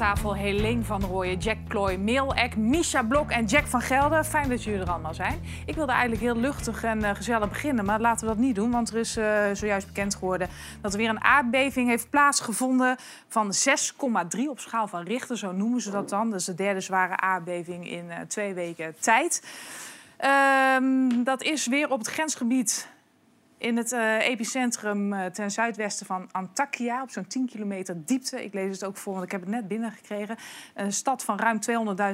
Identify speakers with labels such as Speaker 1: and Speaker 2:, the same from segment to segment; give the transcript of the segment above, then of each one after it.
Speaker 1: tafel Helene van Rooyen, Jack Ploy, Meel Eck, Misha Blok en Jack van Gelder. Fijn dat jullie er allemaal zijn. Ik wilde eigenlijk heel luchtig en uh, gezellig beginnen, maar laten we dat niet doen. Want er is uh, zojuist bekend geworden dat er weer een aardbeving heeft plaatsgevonden van 6,3 op schaal van Richter, zo noemen ze dat dan. Is de derde zware aardbeving in uh, twee weken tijd. Ehm, dat is weer op het grensgebied in het uh, epicentrum uh, ten zuidwesten van Antakya, op zo'n 10 kilometer diepte. Ik lees het ook voor, want ik heb het net binnengekregen. Een stad van ruim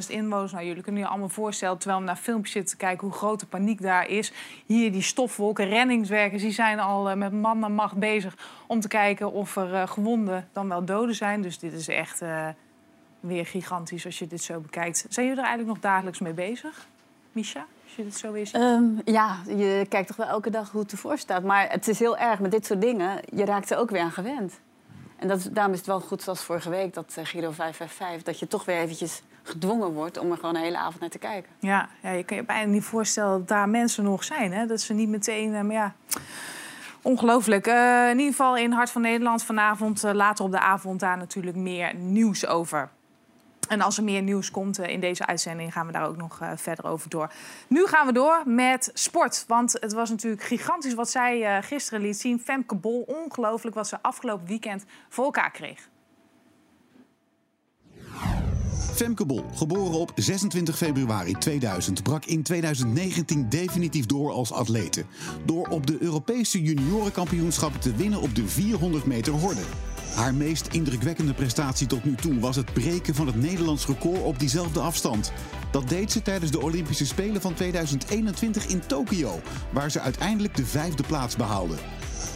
Speaker 1: 200.000 inwoners. Nou, jullie kunnen je allemaal voorstellen, terwijl we naar filmpjes zitten te kijken... hoe groot de paniek daar is. Hier die stofwolken, reddingswerkers, die zijn al uh, met man en macht bezig... om te kijken of er gewonden dan wel doden zijn. Dus dit is echt weer gigantisch als je dit zo bekijkt. Zijn jullie er eigenlijk nog dagelijks mee bezig, Misha? Je het zo weer ziet?
Speaker 2: Um, ja, je kijkt toch wel elke dag hoe het ervoor staat. Maar het is heel erg met dit soort dingen. Je raakt er ook weer aan gewend. En dat, daarom is het wel goed zoals vorige week, dat uh, Giro 555... dat je toch weer eventjes gedwongen wordt om er gewoon een hele avond naar te kijken.
Speaker 1: Ja, ja je kan je bijna niet voorstellen dat daar mensen nog zijn. Hè? Dat ze niet meteen... Uh, maar ja, Ongelooflijk. Uh, in ieder geval in Hart van Nederland vanavond, uh, later op de avond, daar natuurlijk meer nieuws over. En als er meer nieuws komt in deze uitzending, gaan we daar ook nog uh, verder over door. Nu gaan we door met sport. Want het was natuurlijk gigantisch wat zij uh, gisteren liet zien. Femke Bol, ongelooflijk wat ze afgelopen weekend voor elkaar kreeg.
Speaker 3: Femke Bol, geboren op 26 februari 2000, brak in 2019 definitief door als atlete. Door op de Europese juniorenkampioenschappen te winnen op de 400 meter horde. Haar meest indrukwekkende prestatie tot nu toe was het breken van het Nederlands record op diezelfde afstand. Dat deed ze tijdens de Olympische Spelen van 2021 in Tokio, waar ze uiteindelijk de vijfde plaats behaalde.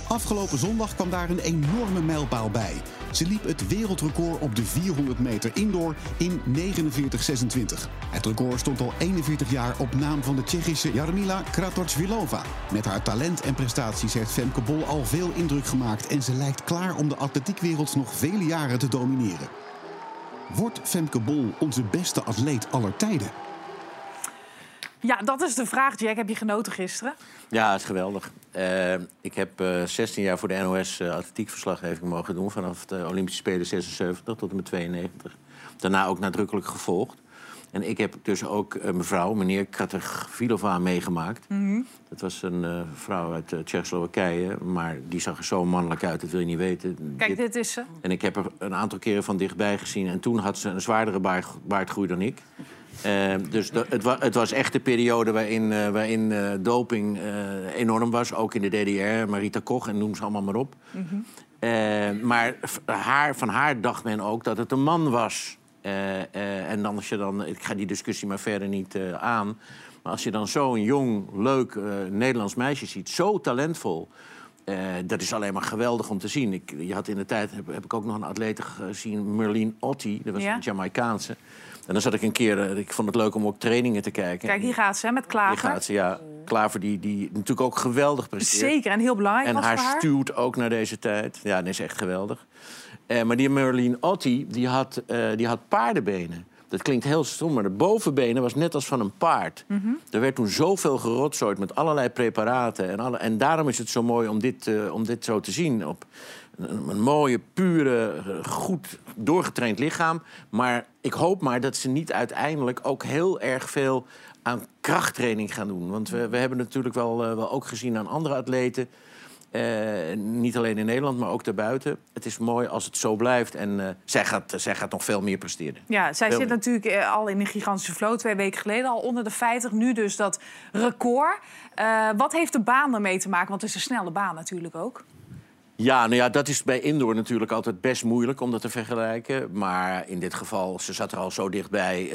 Speaker 3: Afgelopen zondag kwam daar een enorme mijlpaal bij. Ze liep het wereldrecord op de 400 meter indoor in 49,26. Het record stond al 41 jaar op naam van de Tsjechische Jarmila Kratochvilova. Met haar talent en prestaties heeft Femke Bol al veel indruk gemaakt... en ze lijkt klaar om de atletiekwereld nog vele jaren te domineren. Wordt Femke Bol onze beste atleet aller tijden?
Speaker 1: Ja, dat is de vraag, Jack. Heb je genoten gisteren?
Speaker 4: Ja, het is geweldig. Uh, ik heb uh, 16 jaar voor de NOS uh, atletiekverslaggeving mogen doen... vanaf de Olympische Spelen 76 tot en met 92. Daarna ook nadrukkelijk gevolgd. En ik heb dus ook mevrouw, meneer Kratochvilova, meegemaakt. Mm -hmm. Dat was een vrouw uit Tsjechoslowakije, maar die zag er zo mannelijk uit, dat wil je niet weten.
Speaker 1: Kijk, dit, dit is ze.
Speaker 4: En ik heb er een aantal keren van dichtbij gezien. En toen had ze een zwaardere baard, baardgroei dan ik. Uh, dus het, wa het, was echt de periode waarin, uh, waarin uh, doping enorm was. Ook in de DDR, Marita Koch en noem ze allemaal maar op. Mm -hmm. maar haar, van haar dacht men ook dat het een man was. en dan als je dan, ik ga die discussie maar verder niet aan. Maar als je dan zo'n jong, leuk Nederlands meisje ziet, zo talentvol. dat is alleen maar geweldig om te zien. Ik, je had in de tijd, heb, heb ik ook nog een atlete gezien, Merlin Otti. Dat was ja? een Jamaicaanse. En dan zat ik een keer, ik vond het leuk om ook trainingen te kijken.
Speaker 1: Kijk, hier gaat ze, hè, met Klaver.
Speaker 4: Hier gaat ze, ja. Klaver, die, die natuurlijk ook geweldig presteert.
Speaker 1: Zeker, en heel belangrijk
Speaker 4: En
Speaker 1: was
Speaker 4: haar,
Speaker 1: haar
Speaker 4: stuurt ook naar deze tijd. Ja, dat is echt geweldig. Uh, maar die Merlin Otti, die had, uh, die had paardenbenen. Dat klinkt heel stom, maar de bovenbenen was net als van een paard. Mm -hmm. Er werd toen zoveel gerotzooid met allerlei preparaten. En, alle, en daarom is het zo mooi om dit, uh, om dit zo te zien. Op een, mooie, pure, goed doorgetraind lichaam. Maar ik hoop maar dat ze niet uiteindelijk ook heel erg veel aan krachttraining gaan doen. Want we, we hebben natuurlijk wel, uh, wel ook gezien aan andere atleten... Uh, niet alleen in Nederland, maar ook daarbuiten. Het is mooi als het zo blijft. En uh, zij, gaat, zij gaat nog veel meer presteren.
Speaker 1: Ja, zij
Speaker 4: veel
Speaker 1: zit
Speaker 4: meer. natuurlijk
Speaker 1: al in een gigantische vloot. Twee weken geleden al onder de 50. Nu dus dat record. wat heeft de baan ermee te maken? Want het is een snelle baan natuurlijk ook.
Speaker 4: Ja, nou ja, dat is bij indoor natuurlijk altijd best moeilijk om dat te vergelijken. Maar in dit geval, ze zat er al zo dichtbij,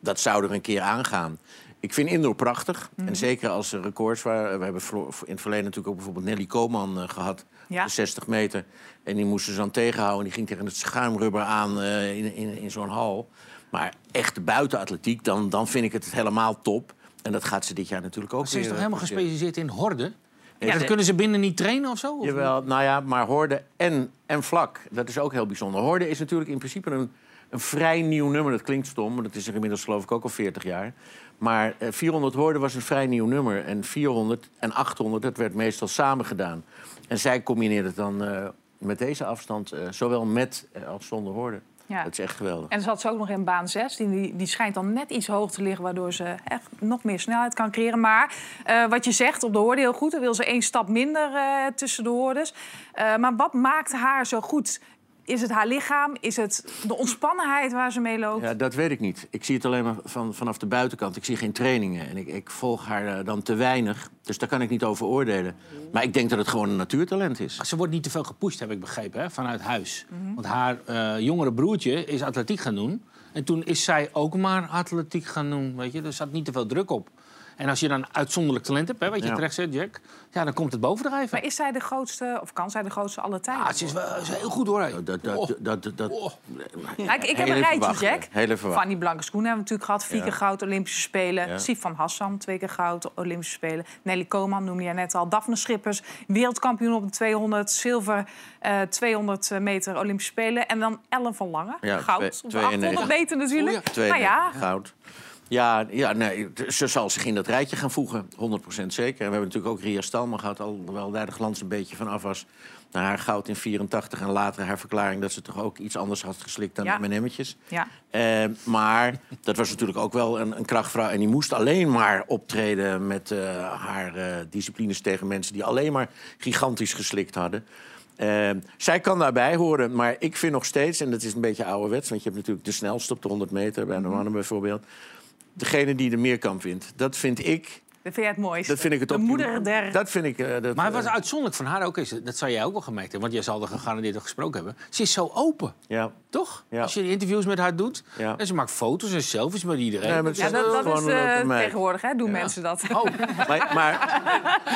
Speaker 4: dat zou er een keer aangaan. Ik vind indoor prachtig. Mm -hmm. En zeker als er records waren. We hebben in het verleden natuurlijk ook bijvoorbeeld Nelly Koman uh, gehad. Ja. De 60 meter. En die moesten ze dan tegenhouden. Die ging tegen het schuimrubber aan uh, in, in, in zo'n hal. Maar echt buitenatletiek, dan, dan vind ik het helemaal top. En dat gaat ze dit jaar natuurlijk ook weer.
Speaker 5: Ze is toch helemaal gespecialiseerd in horden? Ja, dat kunnen ze binnen niet trainen of zo? Of
Speaker 4: Jawel, nou ja, maar horde en, en vlak. Dat is ook heel bijzonder. Horde is natuurlijk in principe een, een vrij nieuw nummer. Dat klinkt stom, maar dat is er inmiddels geloof ik ook al 40 jaar. Maar uh, 400 woorden was een vrij nieuw nummer. En 400 en 800, dat werd meestal samen gedaan. En zij combineerde het dan uh, met deze afstand, uh, zowel met als zonder woorden.
Speaker 1: Ja.
Speaker 4: Dat is echt geweldig.
Speaker 1: En ze zat ze ook nog in baan 6. Die, die, die schijnt dan net iets hoog te liggen... waardoor ze echt nog meer snelheid kan creëren. Maar eh, wat je zegt op de hoorde heel goed... dan wil ze één stap minder eh, tussen de hoordes. Eh, maar wat maakt haar zo goed? Is het haar lichaam? Is het de ontspannenheid waar ze mee loopt?
Speaker 4: Ja, dat weet ik niet. Ik zie het alleen maar van, vanaf de buitenkant. Ik zie geen trainingen en ik, ik volg haar eh, dan te weinig. Dus daar kan ik niet over oordelen. Maar ik denk dat het gewoon een natuurtalent is.
Speaker 5: Ze wordt niet te veel gepusht, heb ik begrepen, hè, vanuit huis.
Speaker 1: Mhm.
Speaker 5: Want haar eh, jongere broertje is atletiek gaan doen. En toen is zij ook maar atletiek gaan doen. Weet je? Er zat niet te veel druk op. En als je dan uitzonderlijk talent hebt, hè, wat je
Speaker 4: Ja.
Speaker 5: terecht zegt, Jack... Ja, dan komt het bovendrijven.
Speaker 1: Maar is zij de grootste, of kan zij de grootste aller tijden?
Speaker 5: Ah, ze is wel ze is heel goed hoor. hè.
Speaker 4: Dat, dat,
Speaker 5: Oh.
Speaker 4: dat, dat,
Speaker 5: Oh.
Speaker 1: Ja, ik, ik heb een rijtje. Jack.
Speaker 4: Wachten.
Speaker 1: Fanny Blanke Schoen hebben we natuurlijk gehad. Vier
Speaker 4: Ja.
Speaker 1: keer goud, Olympische Spelen.
Speaker 4: Ja.
Speaker 1: Sif van Hassan, twee keer goud, Olympische Spelen. Nelly Koman noemde je net al. Daphne Schippers, wereldkampioen op de 200. Zilver, eh 200 meter Olympische Spelen. En dan Ellen van Lange,
Speaker 4: Ja,
Speaker 1: goud.
Speaker 4: twee-
Speaker 1: op de 800
Speaker 4: 92.
Speaker 1: meter natuurlijk.
Speaker 5: Oh ja,
Speaker 4: Twee
Speaker 1: nou ja,
Speaker 4: goud. Ja, ja nee, ze zal zich in dat rijtje gaan voegen, 100% zeker. En we hebben natuurlijk ook Ria Stalman gehad, alhoewel daar de glans een beetje van af was. Na haar goud in 84 en later haar verklaring dat ze toch ook iets anders had geslikt dan
Speaker 1: Ja.
Speaker 4: M&M'tjes.
Speaker 1: ja.
Speaker 4: Eh, maar dat was natuurlijk ook wel een, een krachtvrouw. En die moest alleen maar optreden met eh, haar eh, disciplines tegen mensen die alleen maar gigantisch geslikt hadden. Zij kan daarbij horen, maar ik vind nog steeds, en dat is een beetje ouderwets, want je hebt natuurlijk de snelste op de 100 meter, bij de mannen bijvoorbeeld. Degene die de meerkamp wint, dat vind ik.
Speaker 1: Dat vind jij het mooiste.
Speaker 4: Dat vind ik het
Speaker 1: de
Speaker 4: optiem-
Speaker 1: moeder der...
Speaker 4: Dat vind ik. eh, dat,
Speaker 5: Maar het was
Speaker 4: eh,
Speaker 5: uitzonderlijk van haar ook. Is, dat zou jij ook wel gemerkt hebben, want jij zal er gegarandeerd al gesproken hebben. Ze is zo open,
Speaker 4: ja.
Speaker 5: toch?
Speaker 4: Ja.
Speaker 5: Als je die interviews met haar doet.
Speaker 4: Ja.
Speaker 5: En ze maakt foto's en selfies met iedereen.
Speaker 4: Nee, maar
Speaker 1: ja, dat, is eh, tegenwoordig, hè? Doen mensen dat.
Speaker 5: Oh,
Speaker 4: Maar, maar,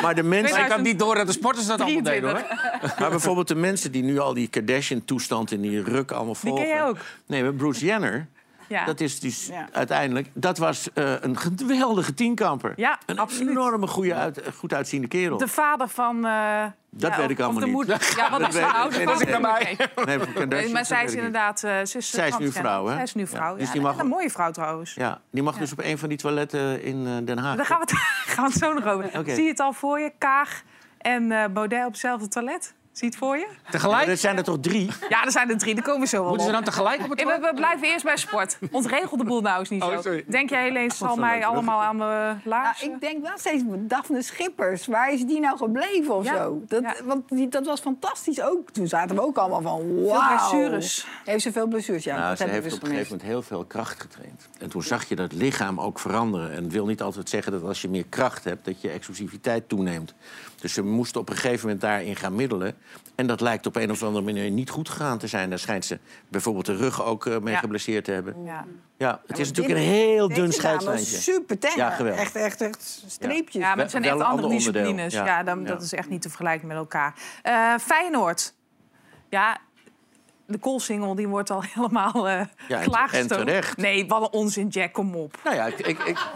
Speaker 4: maar de mensen.
Speaker 5: ik had niet door dat de sporters dat allemaal deden, hoor.
Speaker 1: 23.
Speaker 4: Maar bijvoorbeeld de mensen die nu al die Kardashian-toestand in die ruk allemaal
Speaker 1: Die
Speaker 4: volgen.
Speaker 1: ken jij ook?
Speaker 4: Nee, maar Bruce Jenner,
Speaker 1: Ja.
Speaker 4: dat is dus
Speaker 2: Ja.
Speaker 4: uiteindelijk... Dat was eh, een geweldige tienkamper.
Speaker 1: Ja,
Speaker 4: een
Speaker 1: absoluut.
Speaker 4: enorme goede uit, goed uitziende kerel.
Speaker 1: De vader van... eh,
Speaker 4: Dat
Speaker 1: ja,
Speaker 4: weet ik allemaal niet.
Speaker 1: moeder. Ja, wat
Speaker 4: Dat
Speaker 1: is oude
Speaker 4: nee,
Speaker 1: van?
Speaker 4: dat is
Speaker 1: Nee,
Speaker 4: bij
Speaker 1: nee.
Speaker 4: Nee,
Speaker 1: maar zij is inderdaad... eh, ze is,
Speaker 4: Zij is nu vrouw, hè?
Speaker 1: Zij is nu vrouw,
Speaker 4: dus die
Speaker 1: En
Speaker 4: mag-
Speaker 1: een mooie vrouw trouwens.
Speaker 4: Ja, die mag dus op een van die toiletten in eh, Den Haag.
Speaker 1: Daar gaan we, het, gaan we het zo nog over. Zie je het al voor je? Kaag en eh Baudet op hetzelfde toilet? Zie het voor je?
Speaker 5: Tegelijk?
Speaker 4: dat zijn er toch drie?
Speaker 1: Ja, er zijn er drie. Daar komen we zo wel
Speaker 5: Moeten ze
Speaker 1: op.
Speaker 5: dan tegelijk op het
Speaker 1: We,
Speaker 5: toilet?
Speaker 1: we blijven eerst bij sport. Ontregel de boel nou eens niet
Speaker 5: Oh,
Speaker 1: zo.
Speaker 5: sorry.
Speaker 1: Denk jij, Helene, zal mij allemaal aan de
Speaker 6: Nou,
Speaker 1: laars?
Speaker 6: ik denk wel steeds, Daphne Schippers, waar is die nou gebleven of
Speaker 1: Ja.
Speaker 6: zo? Dat,
Speaker 1: Ja.
Speaker 6: Want die, dat was fantastisch ook. Toen zaten we ook allemaal van,
Speaker 1: Veel
Speaker 6: wauw.
Speaker 1: blessures.
Speaker 6: Heeft ze veel blessures, ja.
Speaker 4: Nou,
Speaker 6: dat
Speaker 4: ze heeft
Speaker 6: dus
Speaker 4: op een gegeven moment heel veel kracht getraind. En toen zag je dat lichaam ook veranderen. En het wil niet altijd zeggen dat als je meer kracht hebt... dat je explosiviteit toeneemt. Dus ze moesten op een gegeven moment daarin gaan middelen. En dat lijkt op een of andere manier niet goed gegaan te zijn. Daar schijnt ze bijvoorbeeld de rug ook eh, mee
Speaker 1: Ja.
Speaker 4: geblesseerd te hebben.
Speaker 1: Ja.
Speaker 4: Ja, het is natuurlijk een heel dun scheidslijntje.
Speaker 6: was super tenger.
Speaker 4: Ja, geweldig.
Speaker 6: Echt, echt, echt streepjes.
Speaker 1: Ja, maar het zijn echt andere disciplines. Ja,
Speaker 4: Ja.
Speaker 1: dan,
Speaker 4: Ja.
Speaker 1: dat is echt niet te vergelijken met elkaar. Eh, Feyenoord. Ja, de koolsingel die wordt al helemaal eh
Speaker 4: Ja, en terecht.
Speaker 1: Nee, wat een onzin, Jack, kom op.
Speaker 4: Nou ja, ik, ik, ik-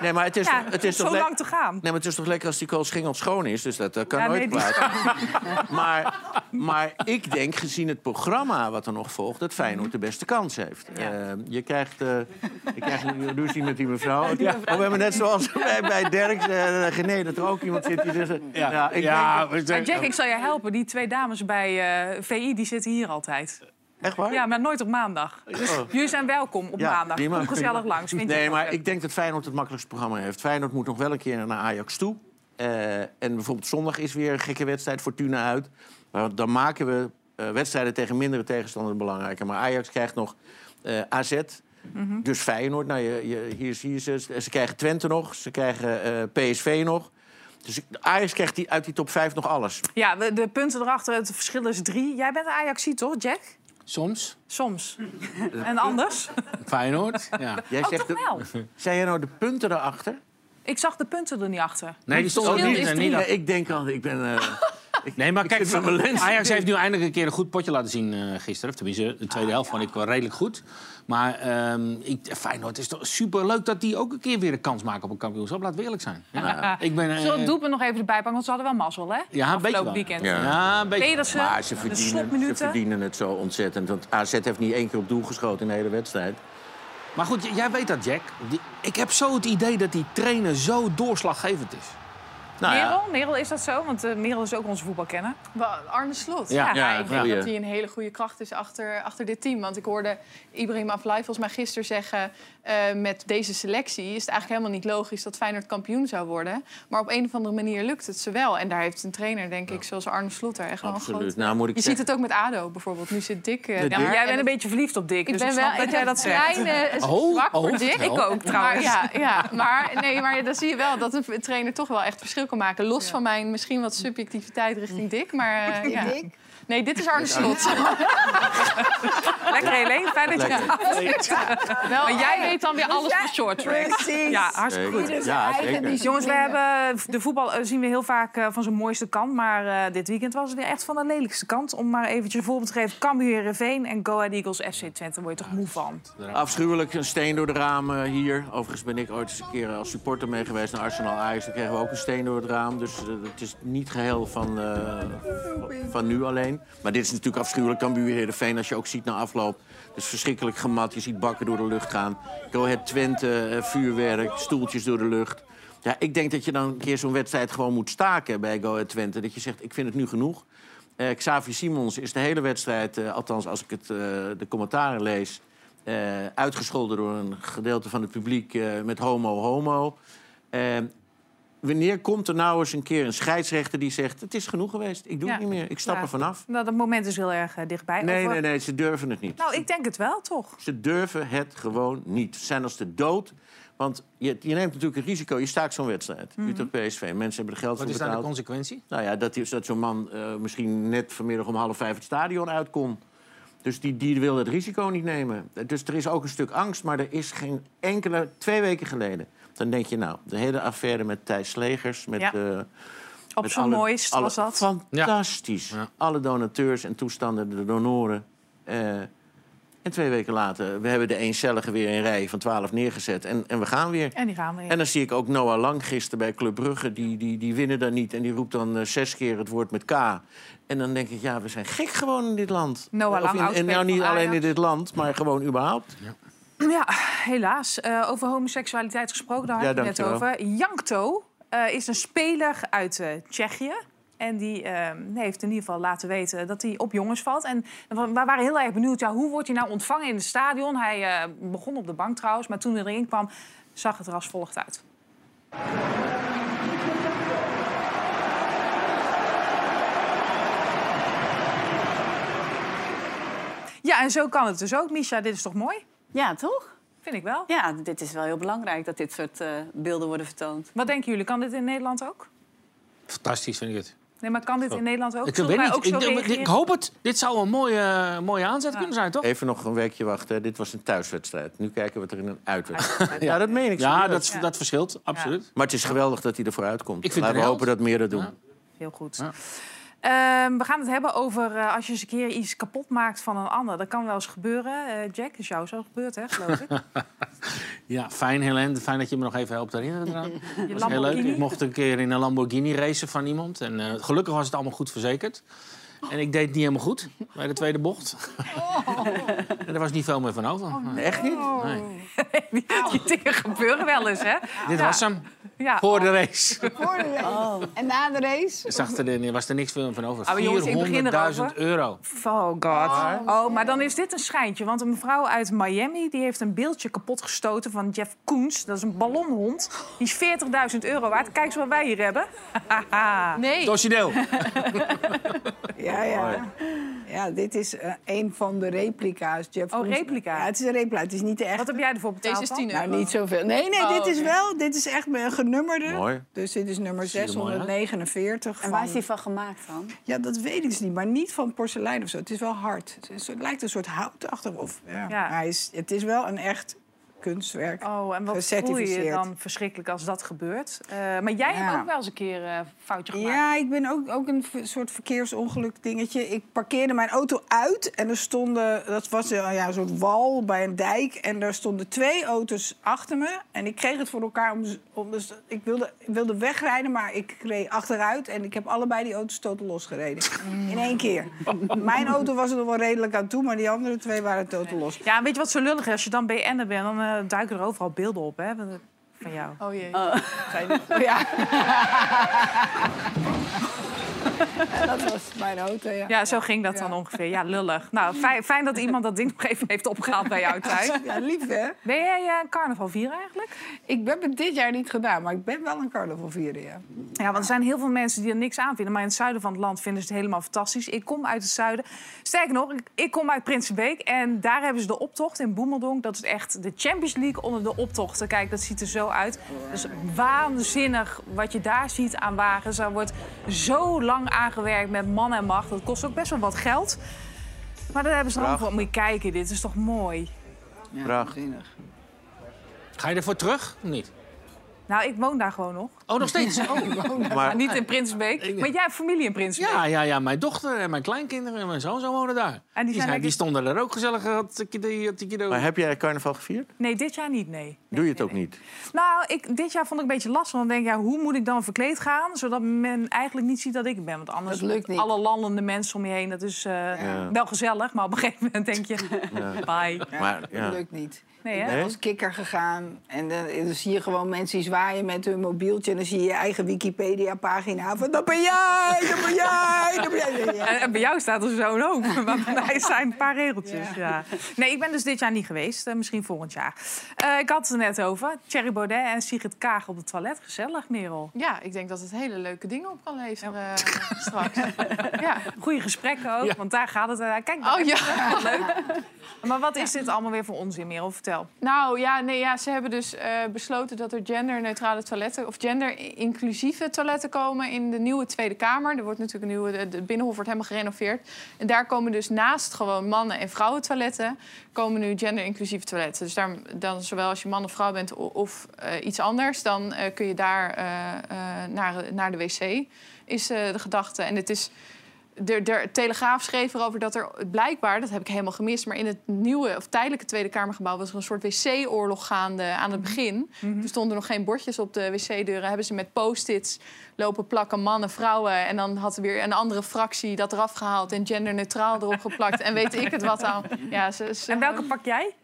Speaker 4: nee, maar het is,
Speaker 1: Ja,
Speaker 4: toch- het is
Speaker 1: zo
Speaker 4: toch
Speaker 1: lang te gaan.
Speaker 4: Nee, maar het is toch lekker als die koolschingel schoon is. Dus dat, kan
Speaker 1: Ja,
Speaker 4: nooit
Speaker 1: nee,
Speaker 4: kwaad. Maar, maar ik denk, gezien het programma wat er nog volgt... dat Feyenoord de beste kans heeft.
Speaker 1: Ja.
Speaker 4: Eh, je krijgt, eh, je krijgt nu ruzie met die mevrouw. Oh, we hebben net zoals bij, bij Derks... eh Gené, dat er ook iemand zit die... Dus, ja, ik
Speaker 5: ja,
Speaker 4: denk,
Speaker 1: Jack, ik zal je helpen. Die twee dames bij eh, VI die zitten hier altijd.
Speaker 4: Echt waar?
Speaker 1: Ja, maar nooit op maandag. Dus
Speaker 4: Oh.
Speaker 1: jullie zijn welkom op
Speaker 4: Ja,
Speaker 1: maandag.
Speaker 4: prima,
Speaker 1: Kom gezellig langs. Vind je
Speaker 4: Nee, maar ik denk dat Feyenoord het makkelijkste programma heeft. Feyenoord moet nog wel een keer naar Ajax toe. Eh, en bijvoorbeeld zondag is weer een gekke wedstrijd, Fortuna uit. Maar dan maken we eh, wedstrijden tegen mindere tegenstanders belangrijker. Maar Ajax krijgt nog eh, AZ,
Speaker 1: Mhm.
Speaker 4: dus Feyenoord. Nou, je, je, hier zie je ze. Ze krijgen Twente nog, ze krijgen PSV nog. Dus Ajax krijgt die, uit die top 5 nog alles.
Speaker 1: Ja, de, de punten erachter, het verschil is drie. Jij bent Ajaxie, toch, Jack?
Speaker 5: Soms.
Speaker 1: Soms. en anders?
Speaker 5: Feyenoord. Ja.
Speaker 4: Jij
Speaker 1: Oh,
Speaker 4: zegt
Speaker 1: toch
Speaker 4: de-
Speaker 1: wel?
Speaker 4: Zijn jij nou de punten erachter?
Speaker 1: Ik zag de punten er niet achter.
Speaker 5: Nee, die stond
Speaker 1: verschil
Speaker 5: niet, niet
Speaker 4: Nee, ik denk al, ik ben... eh,
Speaker 5: Nee, maar kijk. Ajax heeft nu eindelijk een keer een goed potje laten zien eh, gisteren. Of Tenminste, de tweede helft vond ik wel redelijk goed. Maar ehm ik, Feyenoord is toch super leuk dat die ook een keer weer een kans maken op een kampioenschap. Laten we eerlijk zijn. Ja. Ik ben, eh,
Speaker 1: Zullen we het doelpunt nog even erbij pakken? Want ze hadden wel mazzel, hè?
Speaker 5: Ja, een beetje
Speaker 1: weekend.
Speaker 4: Ja.
Speaker 5: Ja, een beetje.
Speaker 1: Pedersen,
Speaker 4: Maar ze verdienen, ze verdienen het zo ontzettend. Want AZ heeft niet één keer op doel geschoten in de hele wedstrijd.
Speaker 5: Maar goed, jij weet dat, Jack. Die- ik heb zo het idee dat die trainer zo doorslaggevend is.
Speaker 4: Nou ja.
Speaker 1: Merel, Merel, is dat zo? Want eh, Merel is ook onze voetbalkenner.
Speaker 7: Arne Slot.
Speaker 5: Ja.
Speaker 4: Ja,
Speaker 7: ik denk dat hij een hele goede kracht is achter, achter dit team. Want ik hoorde Ibrahim Afellay volgens mij gisteren zeggen... eh, met deze selectie is het eigenlijk helemaal niet logisch... dat Feyenoord kampioen zou worden. Maar op een of andere manier lukt het ze wel. En daar heeft een trainer, denk ik, zoals Arne Slot... er echt wel groot...
Speaker 4: Nou, moet ik
Speaker 7: je
Speaker 4: zeggen-
Speaker 7: ziet het ook met ADO bijvoorbeeld. Nu zit Dick eh, daar.
Speaker 4: Dick?
Speaker 1: Jij
Speaker 7: En
Speaker 1: bent een beetje verliefd op Dick.
Speaker 7: Ik
Speaker 1: dus
Speaker 7: ben
Speaker 1: ik
Speaker 7: wel
Speaker 1: snap dat jij dat zegt.
Speaker 7: een kleine
Speaker 5: Oh,
Speaker 7: zwak voor
Speaker 5: oh,
Speaker 7: Dick.
Speaker 5: vertel.
Speaker 1: Ik ook trouwens.
Speaker 7: Maar, ja, ja, maar, nee, maar dan zie je wel dat een trainer toch wel echt verschil kan maken. Los van mijn misschien wat subjectiviteit richting Dick. Maar, eh, ja.
Speaker 6: Dick?
Speaker 7: Nee, dit is Arne Slot.
Speaker 1: Lekker Helene, fijn dat je...
Speaker 7: Wel,
Speaker 1: Maar jij weet dan weer alles van short track.
Speaker 6: Precies.
Speaker 1: Ja, hartstikke goed.
Speaker 4: Ja, zeker.
Speaker 1: Jongens, we hebben de voetbal eh, zien we heel vaak eh, van zijn mooiste kant. Maar eh, dit weekend was het weer echt van de lelijkste kant. Om maar eventjes een voorbeeld te geven. Cambuur Heerenveen en Go Ahead Eagles FC Twente. Daar word je toch moe van.
Speaker 4: Afschuwelijk, een steen door de ramen hier. Overigens ben ik ooit eens een keer als supporter mee geweest naar Arsenal Ajax. Daar kregen we ook een steen door het raam. Dus eh, het is niet geheel van, eh, van nu alleen. Maar dit is natuurlijk afschuwelijk. Cambuur Heerenveen, als je ook ziet na afloop. Het is verschrikkelijk gemat. Je ziet bakken door de lucht gaan. Go Ahead Twente, eh, vuurwerk, stoeltjes door de lucht. Ja, ik denk dat je dan een keer zo'n wedstrijd gewoon moet staken bij Go Ahead Twente. Dat je zegt, ik vind het nu genoeg. Eh, Xavier Simons is de hele wedstrijd, eh, althans als ik het, de commentaren lees... uitgescholden door een gedeelte van het publiek met homo, homo. Wanneer komt er nou eens een keer een scheidsrechter die zegt... het is genoeg geweest, ik doe
Speaker 1: Ja.
Speaker 4: het niet meer, ik stap
Speaker 1: Ja.
Speaker 4: er vanaf.
Speaker 1: Nou, dat moment is heel erg eh, dichtbij.
Speaker 4: Nee,
Speaker 1: Over-
Speaker 4: nee, nee, ze durven het niet.
Speaker 1: Nou, ik denk het wel, toch?
Speaker 4: Ze durven het gewoon niet. Ze zijn als de dood. Want je, je neemt natuurlijk een risico. Je staakt zo'n wedstrijd.
Speaker 1: Mhm.
Speaker 4: Utrecht PSV. Mensen hebben er geld
Speaker 5: Wat
Speaker 4: voor
Speaker 5: is daar de
Speaker 4: betaald.
Speaker 5: consequentie?
Speaker 4: Nou ja, dat, die- dat zo'n man eh, misschien net vanmiddag om half vijf het stadion uit kon. Dus die, die wil het risico niet nemen. Dus er is ook een stuk angst, maar er is geen enkele... Twee weken geleden, dan denk je nou... de hele affaire met Thijs Slegers... Met,
Speaker 1: Ja.
Speaker 4: eh,
Speaker 1: Op zijn mooist
Speaker 4: alle-
Speaker 1: was dat.
Speaker 4: Fantastisch.
Speaker 5: Ja.
Speaker 4: Alle donateurs en toestanden, de donoren. Eh, en twee weken later, we hebben de eencellige weer in rij van 12 neergezet. En, en we gaan weer.
Speaker 1: En die gaan we
Speaker 4: En dan zie ik ook Noah Lang gisteren bij Club Brugge. Die, die, die winnen daar niet. En die roept dan eh, zes keer het woord met K. En dan denk ik, ja, we zijn gek gewoon in dit land.
Speaker 1: Noah
Speaker 4: Of
Speaker 1: Lang,
Speaker 4: in- En nou niet alleen in dit land, maar gewoon überhaupt.
Speaker 1: Ja, helaas. Eh, over homoseksualiteit gesproken, daar had
Speaker 4: Ja,
Speaker 1: je het net over. Jankto eh, is een speler uit eh, Tsjechië. En die eh, heeft in ieder geval laten weten dat hij op jongens valt. En we we waren heel erg benieuwd, ja, hoe wordt hij nou ontvangen in het stadion? Hij begon op de bank trouwens, maar toen hij erin kwam, zag het er als volgt uit. Ja, en zo kan het dus ook. Misha, dit is toch mooi?
Speaker 2: Ja, toch?
Speaker 1: Vind ik wel.
Speaker 2: Ja, dit is wel heel belangrijk dat dit soort eh, beelden worden vertoond.
Speaker 1: Wat denken jullie? Kan dit in Nederland ook?
Speaker 5: Fantastisch, vind ik het.
Speaker 1: Nee, maar kan dit in Nederland ook?
Speaker 5: Ik weet niet.
Speaker 1: ook zo
Speaker 5: Ik, ik, hoop het. Dit zou een mooie, mooie aanzet kunnen zijn, toch?
Speaker 4: Even nog een weekje wachten. Dit was een thuiswedstrijd. Nu kijken we het er in een uitwedstrijd. Ja, dat meen ik
Speaker 5: Ja,
Speaker 4: serieus.
Speaker 5: dat, dat verschilt, absoluut.
Speaker 4: Maar het is geweldig dat hij ervoor uitkomt.
Speaker 5: Ik vind
Speaker 4: Laten we hopen dat meer dat doen.
Speaker 5: Ja.
Speaker 1: Heel goed. Ehm, we gaan het hebben over eh, als je eens een keer iets kapot maakt van een ander. Dat kan wel eens gebeuren. Eh, Jack, is jou zo gebeurd, hè, geloof ik?
Speaker 5: Ja, fijn, Helene. Fijn dat je me nog even helpt herinneren eraan. Dat was heel leuk. Ik mocht een keer in een Lamborghini racen van iemand. En eh, gelukkig was het allemaal goed verzekerd. En ik deed het niet helemaal goed bij de tweede bocht. en er was niet veel meer van over. Nee.
Speaker 4: Echt niet?
Speaker 5: Nee.
Speaker 1: die, die dingen gebeuren wel eens, hè?
Speaker 5: Dit
Speaker 1: Ja.
Speaker 5: was hem.
Speaker 1: Ja.
Speaker 5: Voor de race.
Speaker 6: Voor de race. En na de race?
Speaker 5: Er zag er, was er niks veel van over.
Speaker 1: begin
Speaker 5: 400.000
Speaker 1: erover.
Speaker 5: euro.
Speaker 1: Oh god. Oh, maar dan is dit een schijntje. Want een mevrouw uit Miami die heeft een beeldje kapot gestoten van Jeff Koens. Dat is een ballonhond. Die is 40.000 euro waard. Kijk eens wat wij hier hebben.
Speaker 7: Nee.
Speaker 5: Dossier
Speaker 6: Ja, ja. Ja, dit is eh, een van de replica's. Jeff
Speaker 1: Oh, replica.
Speaker 6: Ja, het is een replica. Het is niet de
Speaker 1: wat heb jij ervoor betaald?
Speaker 7: Deze is 10
Speaker 1: dan?
Speaker 7: euro.
Speaker 6: Nou, niet zoveel. Nee, nee,
Speaker 7: Oh,
Speaker 6: dit is wel. Dit is echt een genummerde.
Speaker 4: Mooi.
Speaker 6: Dus dit is nummer
Speaker 5: Ziet er mooi uit.
Speaker 6: 649.
Speaker 2: En waar is die van gemaakt dan?
Speaker 6: Ja, dat weet ik dus niet. Maar niet van porselein of zo. Het is wel hard. Het, is- het lijkt een soort houtachtig. Of, ja.
Speaker 1: Ja.
Speaker 6: Maar Hij is, het is wel een echt kunstwerk.
Speaker 1: Oh, en wat voel je dan verschrikkelijk als dat gebeurt? Eh, maar jij
Speaker 6: Ja.
Speaker 1: hebt ook wel eens een keer eh, een foutje gemaakt.
Speaker 6: Ja, ik ben ook, ook een soort verkeersongeluk dingetje. Ik parkeerde mijn auto uit en er stonden, dat was een, ja, een soort wal bij een dijk. En er stonden twee auto's achter me. En ik kreeg het voor elkaar om, om dus, ik wilde, wilde wegrijden, maar ik reed achteruit. En ik heb allebei die auto's totaal losgereden. In één keer. Mijn auto was er nog wel redelijk aan toe, maar die andere twee waren totaal los.
Speaker 1: Ja, weet je wat zo lullig is? Als je dan BN'er bent, dan eh, duiken er overal beelden op. Hè?
Speaker 7: van jou.
Speaker 6: Oh jee.
Speaker 2: Oh.
Speaker 6: Oh, ja. dat was mijn auto, ja.
Speaker 1: Ja, zo ging dat dan ongeveer. Ja, lullig. Nou, fijn, fijn dat iemand dat ding nog even heeft opgehaald bij jou thuis.
Speaker 6: Ja, lief hè?
Speaker 1: Ben jij eh, carnaval vieren eigenlijk?
Speaker 6: Ik heb het dit jaar niet gedaan, maar ik ben wel een carnaval vieren, ja.
Speaker 1: Ja, want er zijn heel veel mensen die er niks aan vinden. Maar in het zuiden van het land vinden ze het helemaal fantastisch. Ik kom uit het zuiden. Sterker nog, ik, kom uit Prinsenbeek. En daar hebben ze de optocht in Boemeldonk. Dat is echt de Champions League onder de optochten. Kijk, dat ziet er zo uit. Dus waanzinnig wat je daar ziet aan wagens. Er wordt zo lang aangewerkt met man en macht. Dat kost ook best wel wat geld. Maar daar hebben ze dan voor. Moet je kijken, dit is toch mooi.
Speaker 6: ja
Speaker 4: Prachtig.
Speaker 5: Ga je ervoor terug? Of niet?
Speaker 1: Nou, ik woon daar gewoon nog.
Speaker 5: Oh, nog steeds? Oh.
Speaker 1: Maar
Speaker 4: Maar
Speaker 1: niet in Prinsbeek. Maar jij hebt familie in Prinsbeek.
Speaker 5: Ja, ja, ja, mijn dochter en mijn kleinkinderen en mijn zoon zo wonen daar.
Speaker 1: En die
Speaker 5: die,
Speaker 1: zijn
Speaker 5: zijn,
Speaker 1: lekker-
Speaker 5: die stonden er ook gezellig. Had ik die, had ik die
Speaker 4: Maar heb jij carnaval gevierd?
Speaker 1: Nee, dit jaar niet, nee.
Speaker 4: Doe je het ook niet?
Speaker 1: Nou, ik, dit jaar vond ik een beetje lastig. Want dan denk ik, ja, hoe moet ik dan verkleed gaan... zodat men eigenlijk niet ziet dat ik het ben? Want anders
Speaker 6: Dat lukt niet.
Speaker 1: alle landende mensen om je heen... dat is eh,
Speaker 4: Ja.
Speaker 1: wel gezellig, maar op een gegeven moment denk je... bye.
Speaker 6: Ja,
Speaker 4: Maar,
Speaker 6: dat lukt niet.
Speaker 1: Nee,
Speaker 6: Ik
Speaker 1: hè?
Speaker 6: ben als kikker gegaan en dan, dan zie je gewoon mensen die zwaaien met hun mobieltje... dan zie je je eigen Wikipedia-pagina van... dat ben jij, dat ben jij, dat ben jij. Ja.
Speaker 1: En bij jou staat er zo'n hoop. Maar bij mij zijn een paar regeltjes. Ja. Nee, ik ben dus dit jaar niet geweest. Eh, misschien volgend jaar. Eh, ik had het er net over. Thierry Baudet en Sigrid Kaag op het toilet. Gezellig, Merel.
Speaker 7: Ja, ik denk dat het hele leuke dingen op kan leveren eh, straks. Ja.
Speaker 1: Goede gesprekken ook, want daar gaat het. uh, Kijk, daar
Speaker 7: Oh ja.
Speaker 1: leuk. Maar wat is dit allemaal weer voor onzin, Merel? Vertel.
Speaker 7: Nou ja, nee, ja, ze hebben dus eh, besloten dat er genderneutrale toiletten of gender-inclusieve toiletten komen in de nieuwe Tweede Kamer. Er wordt natuurlijk een nieuwe, de- de Binnenhof wordt helemaal gerenoveerd. En daar komen dus naast gewoon mannen- en vrouwentoiletten, komen nu gender-inclusieve toiletten. Dus daar, dan zowel als je man of vrouw bent of eh, iets anders, dan eh, kun je daar eh, eh, naar, naar de wc, is eh, de gedachte. En het is. De, de Telegraaf schreef erover dat er blijkbaar, dat heb ik helemaal gemist, maar in het nieuwe of tijdelijke Tweede Kamergebouw was er een soort wc-oorlog gaande aan het begin. Er stonden nog geen bordjes op de wc-deuren. Hebben ze met post-its lopen plakken mannen, vrouwen. En dan had er weer een andere fractie dat eraf gehaald en genderneutraal erop geplakt. En weet ik het wat aan. Ja, ze, ze-
Speaker 1: En welke pak jij?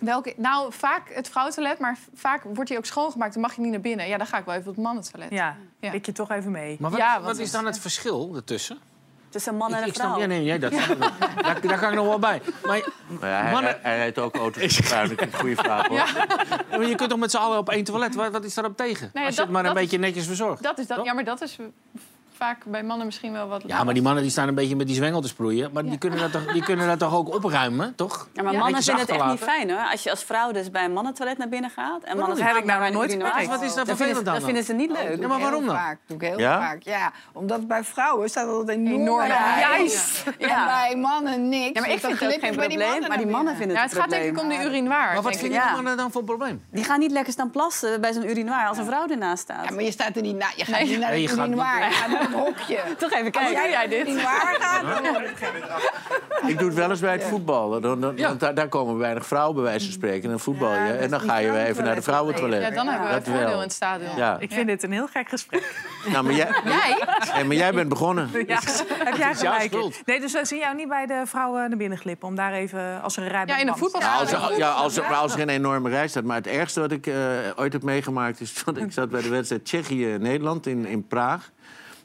Speaker 7: welke? Nou, vaak het vrouwentoilet, maar vaak wordt die ook schoongemaakt. Dan mag je niet naar binnen. Ja, dan ga ik wel even op het mannentoilet.
Speaker 1: Ja,
Speaker 7: Ja.
Speaker 1: pik je toch even mee.
Speaker 5: Maar wat,
Speaker 7: Ja,
Speaker 5: wat is dan het verschil ertussen?
Speaker 2: Tussen man en
Speaker 5: Ik-
Speaker 2: een
Speaker 5: ik snap-
Speaker 2: vrouw.
Speaker 5: ja, nee, nee, dat, daar, daar kan ik nog wel bij. Maar,
Speaker 4: Maar ja, hij,
Speaker 5: Mannen-
Speaker 4: hij, hij rijdt ook auto's. Dat is een goede vraag, hoor.
Speaker 5: maar je kunt toch met z'n allen op één toilet? Wat, wat is daarop tegen?
Speaker 7: Nee,
Speaker 5: Als je
Speaker 7: dat-
Speaker 5: het maar een beetje netjes verzorgt.
Speaker 7: Dat is dat. Ja, maar dat is vaak bij mannen misschien wel wat.
Speaker 5: Ja, maar die mannen die staan een beetje met die zwengel te sproeien. Maar die, kunnen dat toch, die kunnen dat toch ook opruimen, toch?
Speaker 2: Ja, maar
Speaker 7: Ja.
Speaker 2: mannen vinden het echt niet fijn hoor. Als je als vrouw dus bij een mannentoilet naar binnen gaat en mannen
Speaker 1: heb ik nou nooit
Speaker 2: een
Speaker 1: gemerkt.
Speaker 5: Wat is daar
Speaker 2: dat ze-
Speaker 5: aan
Speaker 2: dat vinden ze niet leuk.
Speaker 5: Ja, maar waarom dan?
Speaker 6: Vaak, doe ik heel
Speaker 4: Ja?
Speaker 6: vaak. Ja, omdat bij vrouwen staat dat enorm
Speaker 7: Enorm.
Speaker 6: rij.
Speaker 1: Juist.
Speaker 6: En
Speaker 2: Ja.
Speaker 6: bij mannen niks.
Speaker 2: Ja, maar ik
Speaker 6: Dus dan
Speaker 2: vind het geen
Speaker 6: bij die
Speaker 2: probleem, maar die mannen vinden
Speaker 7: Ja,
Speaker 2: het
Speaker 7: het gaat denk ik om de urinoir.
Speaker 5: Maar wat vinden mannen dan voor probleem?
Speaker 2: Die gaan niet lekker staan plassen bij zo'n urinoir als een vrouw ernaast staat.
Speaker 6: Ja, maar je staat er niet na. Je gaat niet naar
Speaker 5: niet-
Speaker 6: urinoir. Het hokje.
Speaker 2: Toch even
Speaker 6: Als
Speaker 2: kijken.
Speaker 6: jij dit urinoir gaat, dan wordt het gek.
Speaker 4: Ik doe het wel eens bij het voetbal. Dan, dan,
Speaker 5: Ja.
Speaker 4: want daar, daar komen weinig vrouwen, bij wijze van spreken. En dan voetbal je.
Speaker 6: Ja, dat
Speaker 4: en dan ga je weer even naar de
Speaker 6: vrouwentoilet.
Speaker 7: Ja, dan hebben we
Speaker 4: Dat
Speaker 7: het voordeel
Speaker 4: wel.
Speaker 7: in het stadion.
Speaker 4: Ja.
Speaker 1: Ik vind dit een heel gek gesprek.
Speaker 4: Nou, maar, jij,
Speaker 7: Jij?
Speaker 4: nee, maar jij bent begonnen.
Speaker 1: Ja, heb jij gelijk. Nee, dus uh, zie jou niet bij de vrouwen naar binnen glippen om daar even als er een rij
Speaker 7: Ja,
Speaker 1: bij
Speaker 7: in een
Speaker 1: man
Speaker 7: voetbal.
Speaker 4: Ja, als, er- ja, als, er, als er een enorme rij staat. Maar het ergste wat ik eh, ooit heb meegemaakt is... dat ik zat bij de wedstrijd Tsjechië-Nederland in, in Praag.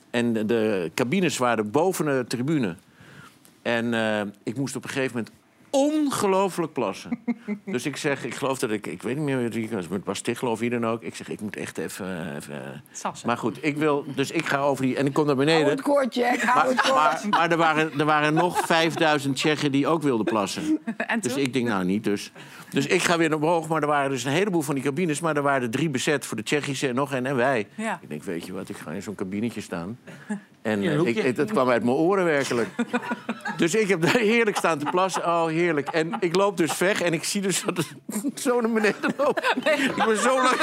Speaker 4: En de, cabines waren boven de tribune. En eh, ik moest op een gegeven moment ongelooflijk plassen. dus ik zeg, ik geloof dat ik... Ik weet niet meer wie het was, met Bas Tichelen of wie dan ook. Ik zeg, ik moet echt even... even
Speaker 1: Sassen.
Speaker 4: maar goed, ik wil... Dus ik ga over die... En ik kom naar beneden.
Speaker 6: Hou het kort, Jack. Hou
Speaker 4: Maar,
Speaker 6: het kort.
Speaker 4: maar, maar er, waren, er waren nog 5000 Tsjechen die ook wilden plassen.
Speaker 1: En
Speaker 4: Dus
Speaker 1: toen?
Speaker 4: ik denk, nou niet. Dus, dus ik ga weer omhoog. Maar er waren dus een heleboel van die cabines. Maar er waren er drie bezet voor de Tsjechische en nog een en wij.
Speaker 1: Ja.
Speaker 4: Ik denk, weet je wat, ik ga in zo'n kabinetje staan. En eh, ik, het, het kwam uit mijn oren werkelijk. Dus ik heb daar heerlijk staan te plassen. Oh, heerlijk. En ik loop dus weg en ik zie dus dat het zo naar beneden loopt. Ik ben zo lang.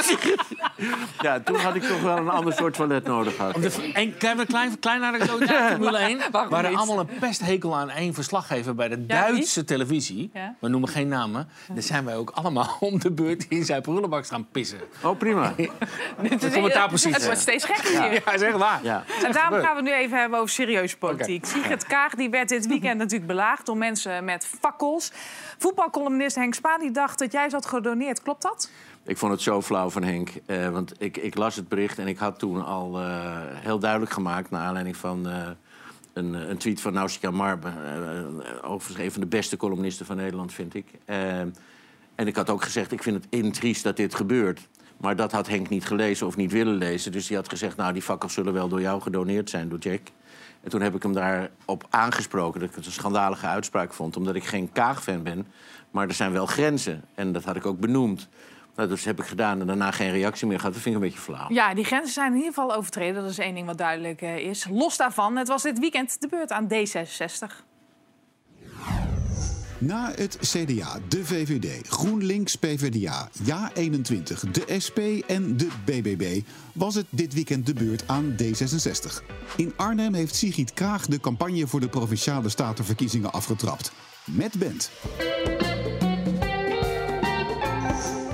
Speaker 4: Ja, toen had ik toch wel een ander soort toilet nodig gehad.
Speaker 5: En, een klein, klein anekdote uit Formule 1?
Speaker 1: Waarom
Speaker 5: We hadden
Speaker 1: niet?
Speaker 5: allemaal een pesthekel aan één verslaggever bij de
Speaker 1: Ja?
Speaker 5: Duitse televisie.
Speaker 1: Ja.
Speaker 5: We noemen geen namen. Daar zijn wij ook allemaal om de beurt in zijn prullenbak gaan pissen.
Speaker 4: Oh, prima.
Speaker 5: De commentaarpositie.
Speaker 1: Het wordt steeds gekker hier.
Speaker 5: Ja, is echt waar.
Speaker 4: Ja.
Speaker 1: En daarom gaan we nu even hebben over serieuze politiek. Sigrid Kaag die werd dit weekend natuurlijk belaagd door mensen met fakkels. Voetbalcolumnist Henk Spaan die dacht dat jij zat gedoneerd. Klopt dat?
Speaker 4: Ik vond het zo flauw van Henk. Eh, want ik, ik las het bericht en ik had toen al eh, heel duidelijk gemaakt... naar aanleiding van eh, een, een tweet van Nausicaa Marbe. overigens een van de beste columnisten van Nederland, vind ik. En ik had ook gezegd, ik vind het intriest dat dit gebeurt. Maar dat had Henk niet gelezen of niet willen lezen. Dus die had gezegd, nou, die fakkels zullen wel door jou gedoneerd zijn, door Jack. En toen heb ik hem daarop aangesproken dat ik het een schandalige uitspraak vond. Omdat ik geen Kaag-fan ben, maar er zijn wel grenzen. En dat had ik ook benoemd. Nou, dus heb ik gedaan en daarna geen reactie meer gehad. Dat vind ik een beetje flauw.
Speaker 1: Ja, die grenzen zijn in ieder geval overtreden. Dat is één ding wat duidelijk eh, is. Los daarvan, het was dit weekend de beurt aan D66.
Speaker 3: Na het CDA, de VVD, GroenLinks, PvdA, Ja21, de SP en de BBB was het dit weekend de beurt aan D66. In Arnhem heeft Sigrid Kraag de campagne voor de Provinciale Statenverkiezingen afgetrapt. Met band.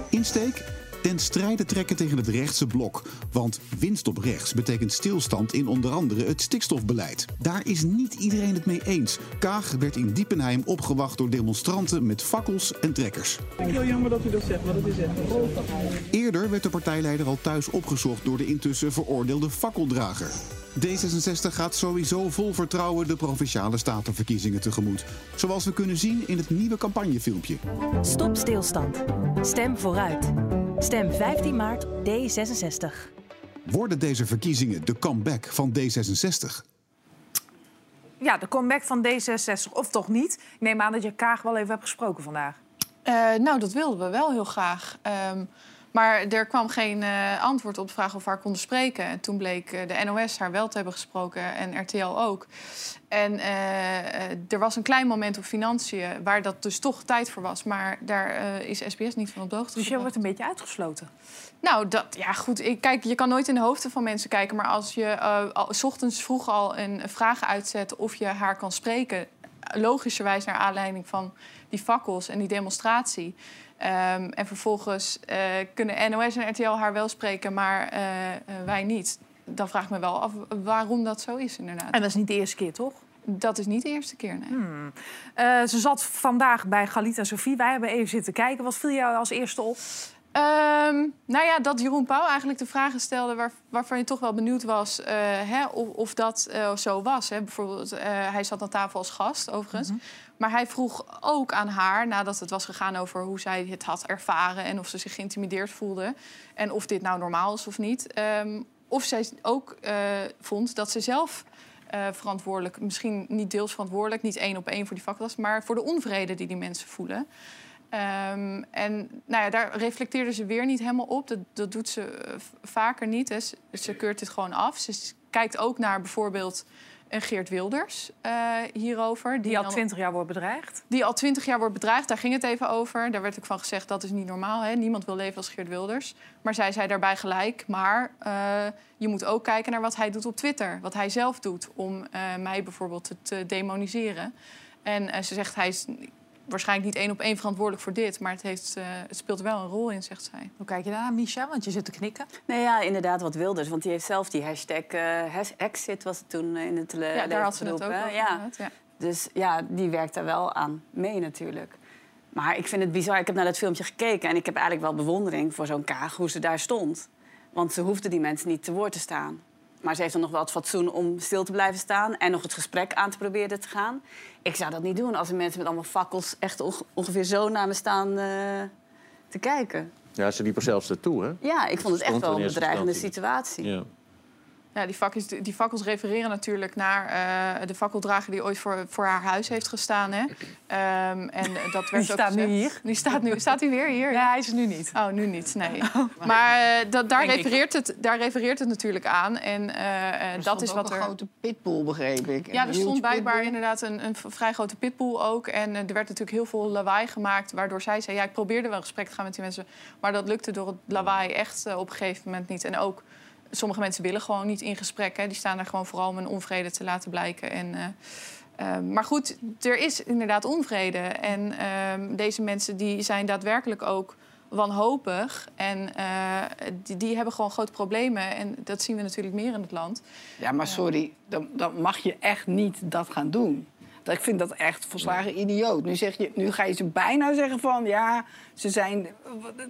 Speaker 3: Insteek? Ten strijde trekken tegen het rechtse blok. Want winst op rechts betekent stilstand in onder andere het stikstofbeleid. Daar is niet iedereen het mee eens. Kaag werd in Diepenheim opgewacht door demonstranten met fakkels en trekkers.
Speaker 8: Heel jammer dat u dat zegt, maar dat is echt
Speaker 3: Eerder werd de partijleider al thuis opgezocht door de intussen veroordeelde fakkeldrager. D66 gaat sowieso vol vertrouwen de provinciale statenverkiezingen tegemoet. Zoals we kunnen zien in het nieuwe campagnefilmpje.
Speaker 9: Stop stilstand. Stem vooruit. Stem 15 maart op D66.
Speaker 3: Worden deze verkiezingen de comeback van D66?
Speaker 1: Ja, de comeback van D66, of toch niet? Ik neem aan dat je Kaag wel even hebt gesproken vandaag.
Speaker 7: Eh, nou, dat wilden we wel heel graag. Ehm, maar er kwam geen eh, antwoord op de vraag of we haar konden spreken. En toen bleek eh, de NOS haar wel te hebben gesproken en RTL ook. En eh, er was een klein moment op financiën waar dat dus toch tijd voor was. Maar daar is SBS niet van op de hoogte
Speaker 1: Dus je wordt een beetje uitgesloten.
Speaker 7: Nou, dat, ja goed. Ik, kijk, je kan nooit in de hoofden van mensen kijken. Maar als je al, s ochtends vroeg al een vraag uitzet of je haar kan spreken... logischerwijs naar aanleiding van die fakkels en die demonstratie... ehm, en vervolgens eh, kunnen NOS en RTL haar wel spreken, maar eh, eh, wij niet. Dan vraag ik me wel af waarom dat zo is, inderdaad.
Speaker 1: En dat is niet de eerste keer, toch?
Speaker 7: Dat is niet de eerste keer, nee.
Speaker 1: Eh, ze zat vandaag bij Galita Sofie. Wij hebben even zitten kijken. Wat viel jou als eerste op?
Speaker 7: Ehm, nou ja, dat Jeroen Pauw eigenlijk de vragen stelde waar, waarvan je toch wel benieuwd was hè, of, of dat eh, zo was. Hè. Bijvoorbeeld, hij zat aan tafel als gast, overigens. Maar hij vroeg ook aan haar, nadat het was gegaan over hoe zij het had ervaren en of ze zich geïntimideerd voelde en of dit nou normaal is of niet, ehm, of zij ook eh, vond dat ze zelf eh, verantwoordelijk, misschien niet deels verantwoordelijk, niet één op één voor die vak was, maar voor de onvrede die die mensen voelen. Ehm, en nou ja, daar reflecteerde ze weer niet helemaal op. Dat, dat doet ze eh, vaker niet. Hè. Ze, ze keurt dit gewoon af. Ze kijkt ook naar bijvoorbeeld een Geert Wilders eh, hierover.
Speaker 1: Die al twintig jaar wordt bedreigd.
Speaker 7: die al twintig jaar wordt bedreigd. Daar ging het even over. Daar werd ook van gezegd dat is niet normaal. Hè? Niemand wil leven als Geert Wilders. Maar zij zei daarbij gelijk. Maar eh, je moet ook kijken naar wat hij doet op Twitter. Wat hij zelf doet om eh, mij bijvoorbeeld te, te demoniseren. En ze zegt hij is waarschijnlijk niet één op één verantwoordelijk voor dit. Maar het, heeft, eh, het speelt wel een rol in, zegt zij.
Speaker 1: Hoe kijk je daarnaar, Misha? Want je zit te knikken.
Speaker 2: Nee, ja, inderdaad, wat Wilders. Want die heeft zelf die hashtag eh, has- exit was het toen eh, in het tele-
Speaker 7: ja, daar had ze het ook over.
Speaker 2: Ja. Dus ja, die werkt daar wel aan mee natuurlijk. Maar ik vind het bizar. Ik heb naar dat filmpje gekeken en ik heb eigenlijk wel bewondering voor zo'n Kaag, hoe ze daar stond. Want ze hoefde die mensen niet te woord te staan. Maar ze heeft dan nog wel het fatsoen om stil te blijven staan en nog het gesprek aan te proberen te gaan. Ik zou dat niet doen als er mensen met allemaal fakkels echt onge- ongeveer zo naar me staan eh, te kijken.
Speaker 4: Ja, ze liep er zelfs naartoe, hè?
Speaker 2: Ja, ik vond het echt wel een bedreigende situatie.
Speaker 4: Ja.
Speaker 7: Ja, die, fakkels, die fakkels refereren natuurlijk naar eh, de fakkeldrager die ooit voor, voor haar huis heeft gestaan. Hè? Ehm, en dat werd
Speaker 1: Die
Speaker 7: ook
Speaker 1: staat nu hier.
Speaker 7: Die staat, nu, staat hij weer hier?
Speaker 1: Ja, hij is er nu niet.
Speaker 7: Oh, nu niet, nee. Maar eh, dat, daar,
Speaker 1: Denk ik.
Speaker 7: refereert het, daar refereert het natuurlijk aan. En eh, eh, dat is wat
Speaker 6: een
Speaker 7: er...
Speaker 6: grote pitbull, begreep ik.
Speaker 7: Ja,
Speaker 6: Een
Speaker 7: er stond blijkbaar
Speaker 6: pitbull.
Speaker 7: inderdaad een, een vrij grote pitbull ook. En er werd natuurlijk heel veel lawaai gemaakt. Waardoor zij zei, ja, ik probeerde wel in gesprek te gaan met die mensen. Maar dat lukte door het lawaai echt op een gegeven moment niet. En ook, sommige mensen willen gewoon niet in gesprek. Hè. Die staan daar gewoon vooral om hun onvrede te laten blijken. En, eh, eh, maar goed, er is inderdaad onvrede. En ehm, deze mensen die zijn daadwerkelijk ook wanhopig. En eh, die, die hebben gewoon grote problemen. En dat zien we natuurlijk meer in het land.
Speaker 6: Ja, maar sorry, dan, dan mag je echt niet dat gaan doen. Dat, ik vind dat echt volslagen idioot. Nu, zeg je, nu ga je ze bijna zeggen van, ja, ze zijn...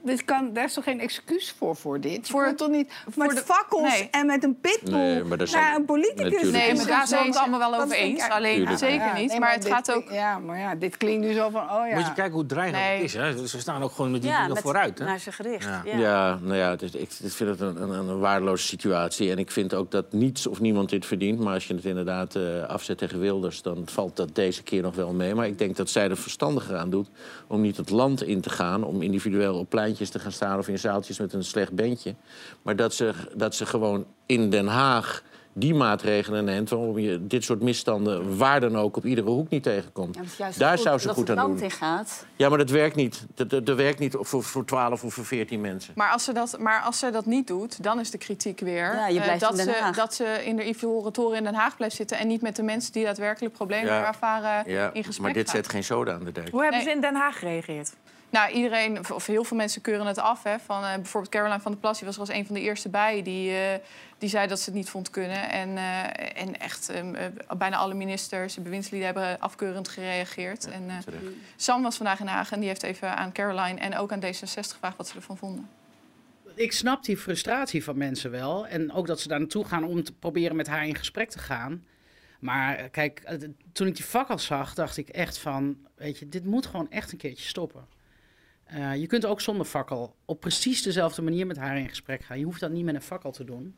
Speaker 6: Dit kan, daar is toch geen excuus voor, voor dit?
Speaker 7: Voor-
Speaker 6: Voor, toch niet met
Speaker 7: de-
Speaker 6: fakkels
Speaker 7: nee.
Speaker 6: en met een pitbull
Speaker 4: Nee, maar daar zijn-
Speaker 6: naar een politicus.
Speaker 4: Natuurlijk
Speaker 7: Nee,
Speaker 4: is
Speaker 7: maar
Speaker 4: het-
Speaker 7: daar zijn we het allemaal wel over eens. Alleen zeker
Speaker 6: Ja,
Speaker 7: niet.
Speaker 6: nee,
Speaker 7: maar het gaat ook...
Speaker 6: Ja, maar ja, dit klinkt nu zo van, oh ja.
Speaker 5: Moet je kijken hoe dreigend
Speaker 7: Nee.
Speaker 5: het is. Hè? Ze staan ook gewoon met die
Speaker 2: Ja,
Speaker 5: dingen
Speaker 2: met-
Speaker 5: vooruit. Hè?
Speaker 2: naar ze gericht.
Speaker 5: Ja.
Speaker 2: Ja.
Speaker 4: Ja, nou ja, het is, ik, ik vind het een, een, een waardeloze situatie. En ik vind ook dat niets of niemand dit verdient. Maar als je het inderdaad eh, afzet tegen Wilders... dan valt dat deze keer nog wel mee. Maar ik denk dat zij er verstandiger aan doet... om niet het land in te gaan... om individueel op pleintjes te gaan staan... of in zaaltjes met een slecht bandje. Maar dat ze, dat ze gewoon in Den Haag die maatregelen neemt... waarom je dit soort misstanden waar dan ook op iedere hoek niet tegenkomt.
Speaker 2: Ja,
Speaker 4: Daar
Speaker 2: goed
Speaker 4: zou ze
Speaker 2: dat
Speaker 4: goed
Speaker 2: het
Speaker 4: aan
Speaker 2: land
Speaker 4: doen.
Speaker 2: in gaat.
Speaker 4: Ja, maar dat werkt niet. Dat, dat, dat werkt niet voor, voor 12 of voor 14 mensen.
Speaker 7: Maar als, ze dat, maar als ze dat niet doet, dan is de kritiek weer...
Speaker 2: Ja, je
Speaker 7: eh,
Speaker 2: blijft
Speaker 7: dat,
Speaker 2: in Den
Speaker 7: ze,
Speaker 2: Haag.
Speaker 7: dat ze in de Ivoren Toren in Den Haag blijft zitten... en niet met de mensen die daadwerkelijk problemen
Speaker 4: Ja.
Speaker 7: ervaren
Speaker 4: Ja,
Speaker 7: in gesprek
Speaker 4: maar dit
Speaker 7: gaat.
Speaker 4: zet geen zoden aan de dijk.
Speaker 1: Hoe hebben
Speaker 7: Nee.
Speaker 1: ze in Den Haag gereageerd?
Speaker 7: Nou, iedereen, of- heel veel mensen keuren het af. Hè, van, eh, bijvoorbeeld Caroline van der Plas, die was er als een van de eerste bij. Die, eh, die zei dat ze het niet vond kunnen. En, eh, en echt, ehm, eh, bijna alle ministers, bewindslieden hebben afkeurend gereageerd. en, eh,
Speaker 4: terecht.
Speaker 7: Sam was vandaag in Den Haag en die heeft even aan Caroline en ook aan D66 gevraagd wat ze ervan vonden.
Speaker 10: ik snap die frustratie van mensen wel. En ook dat ze daar naartoe gaan om te proberen met haar in gesprek te gaan. Maar kijk, toen ik die fakkels zag, dacht ik echt van... Weet je, dit moet gewoon echt een keertje stoppen. Eh, je kunt ook zonder fakkel op precies dezelfde manier met haar in gesprek gaan. Je hoeft dat niet met een fakkel te doen.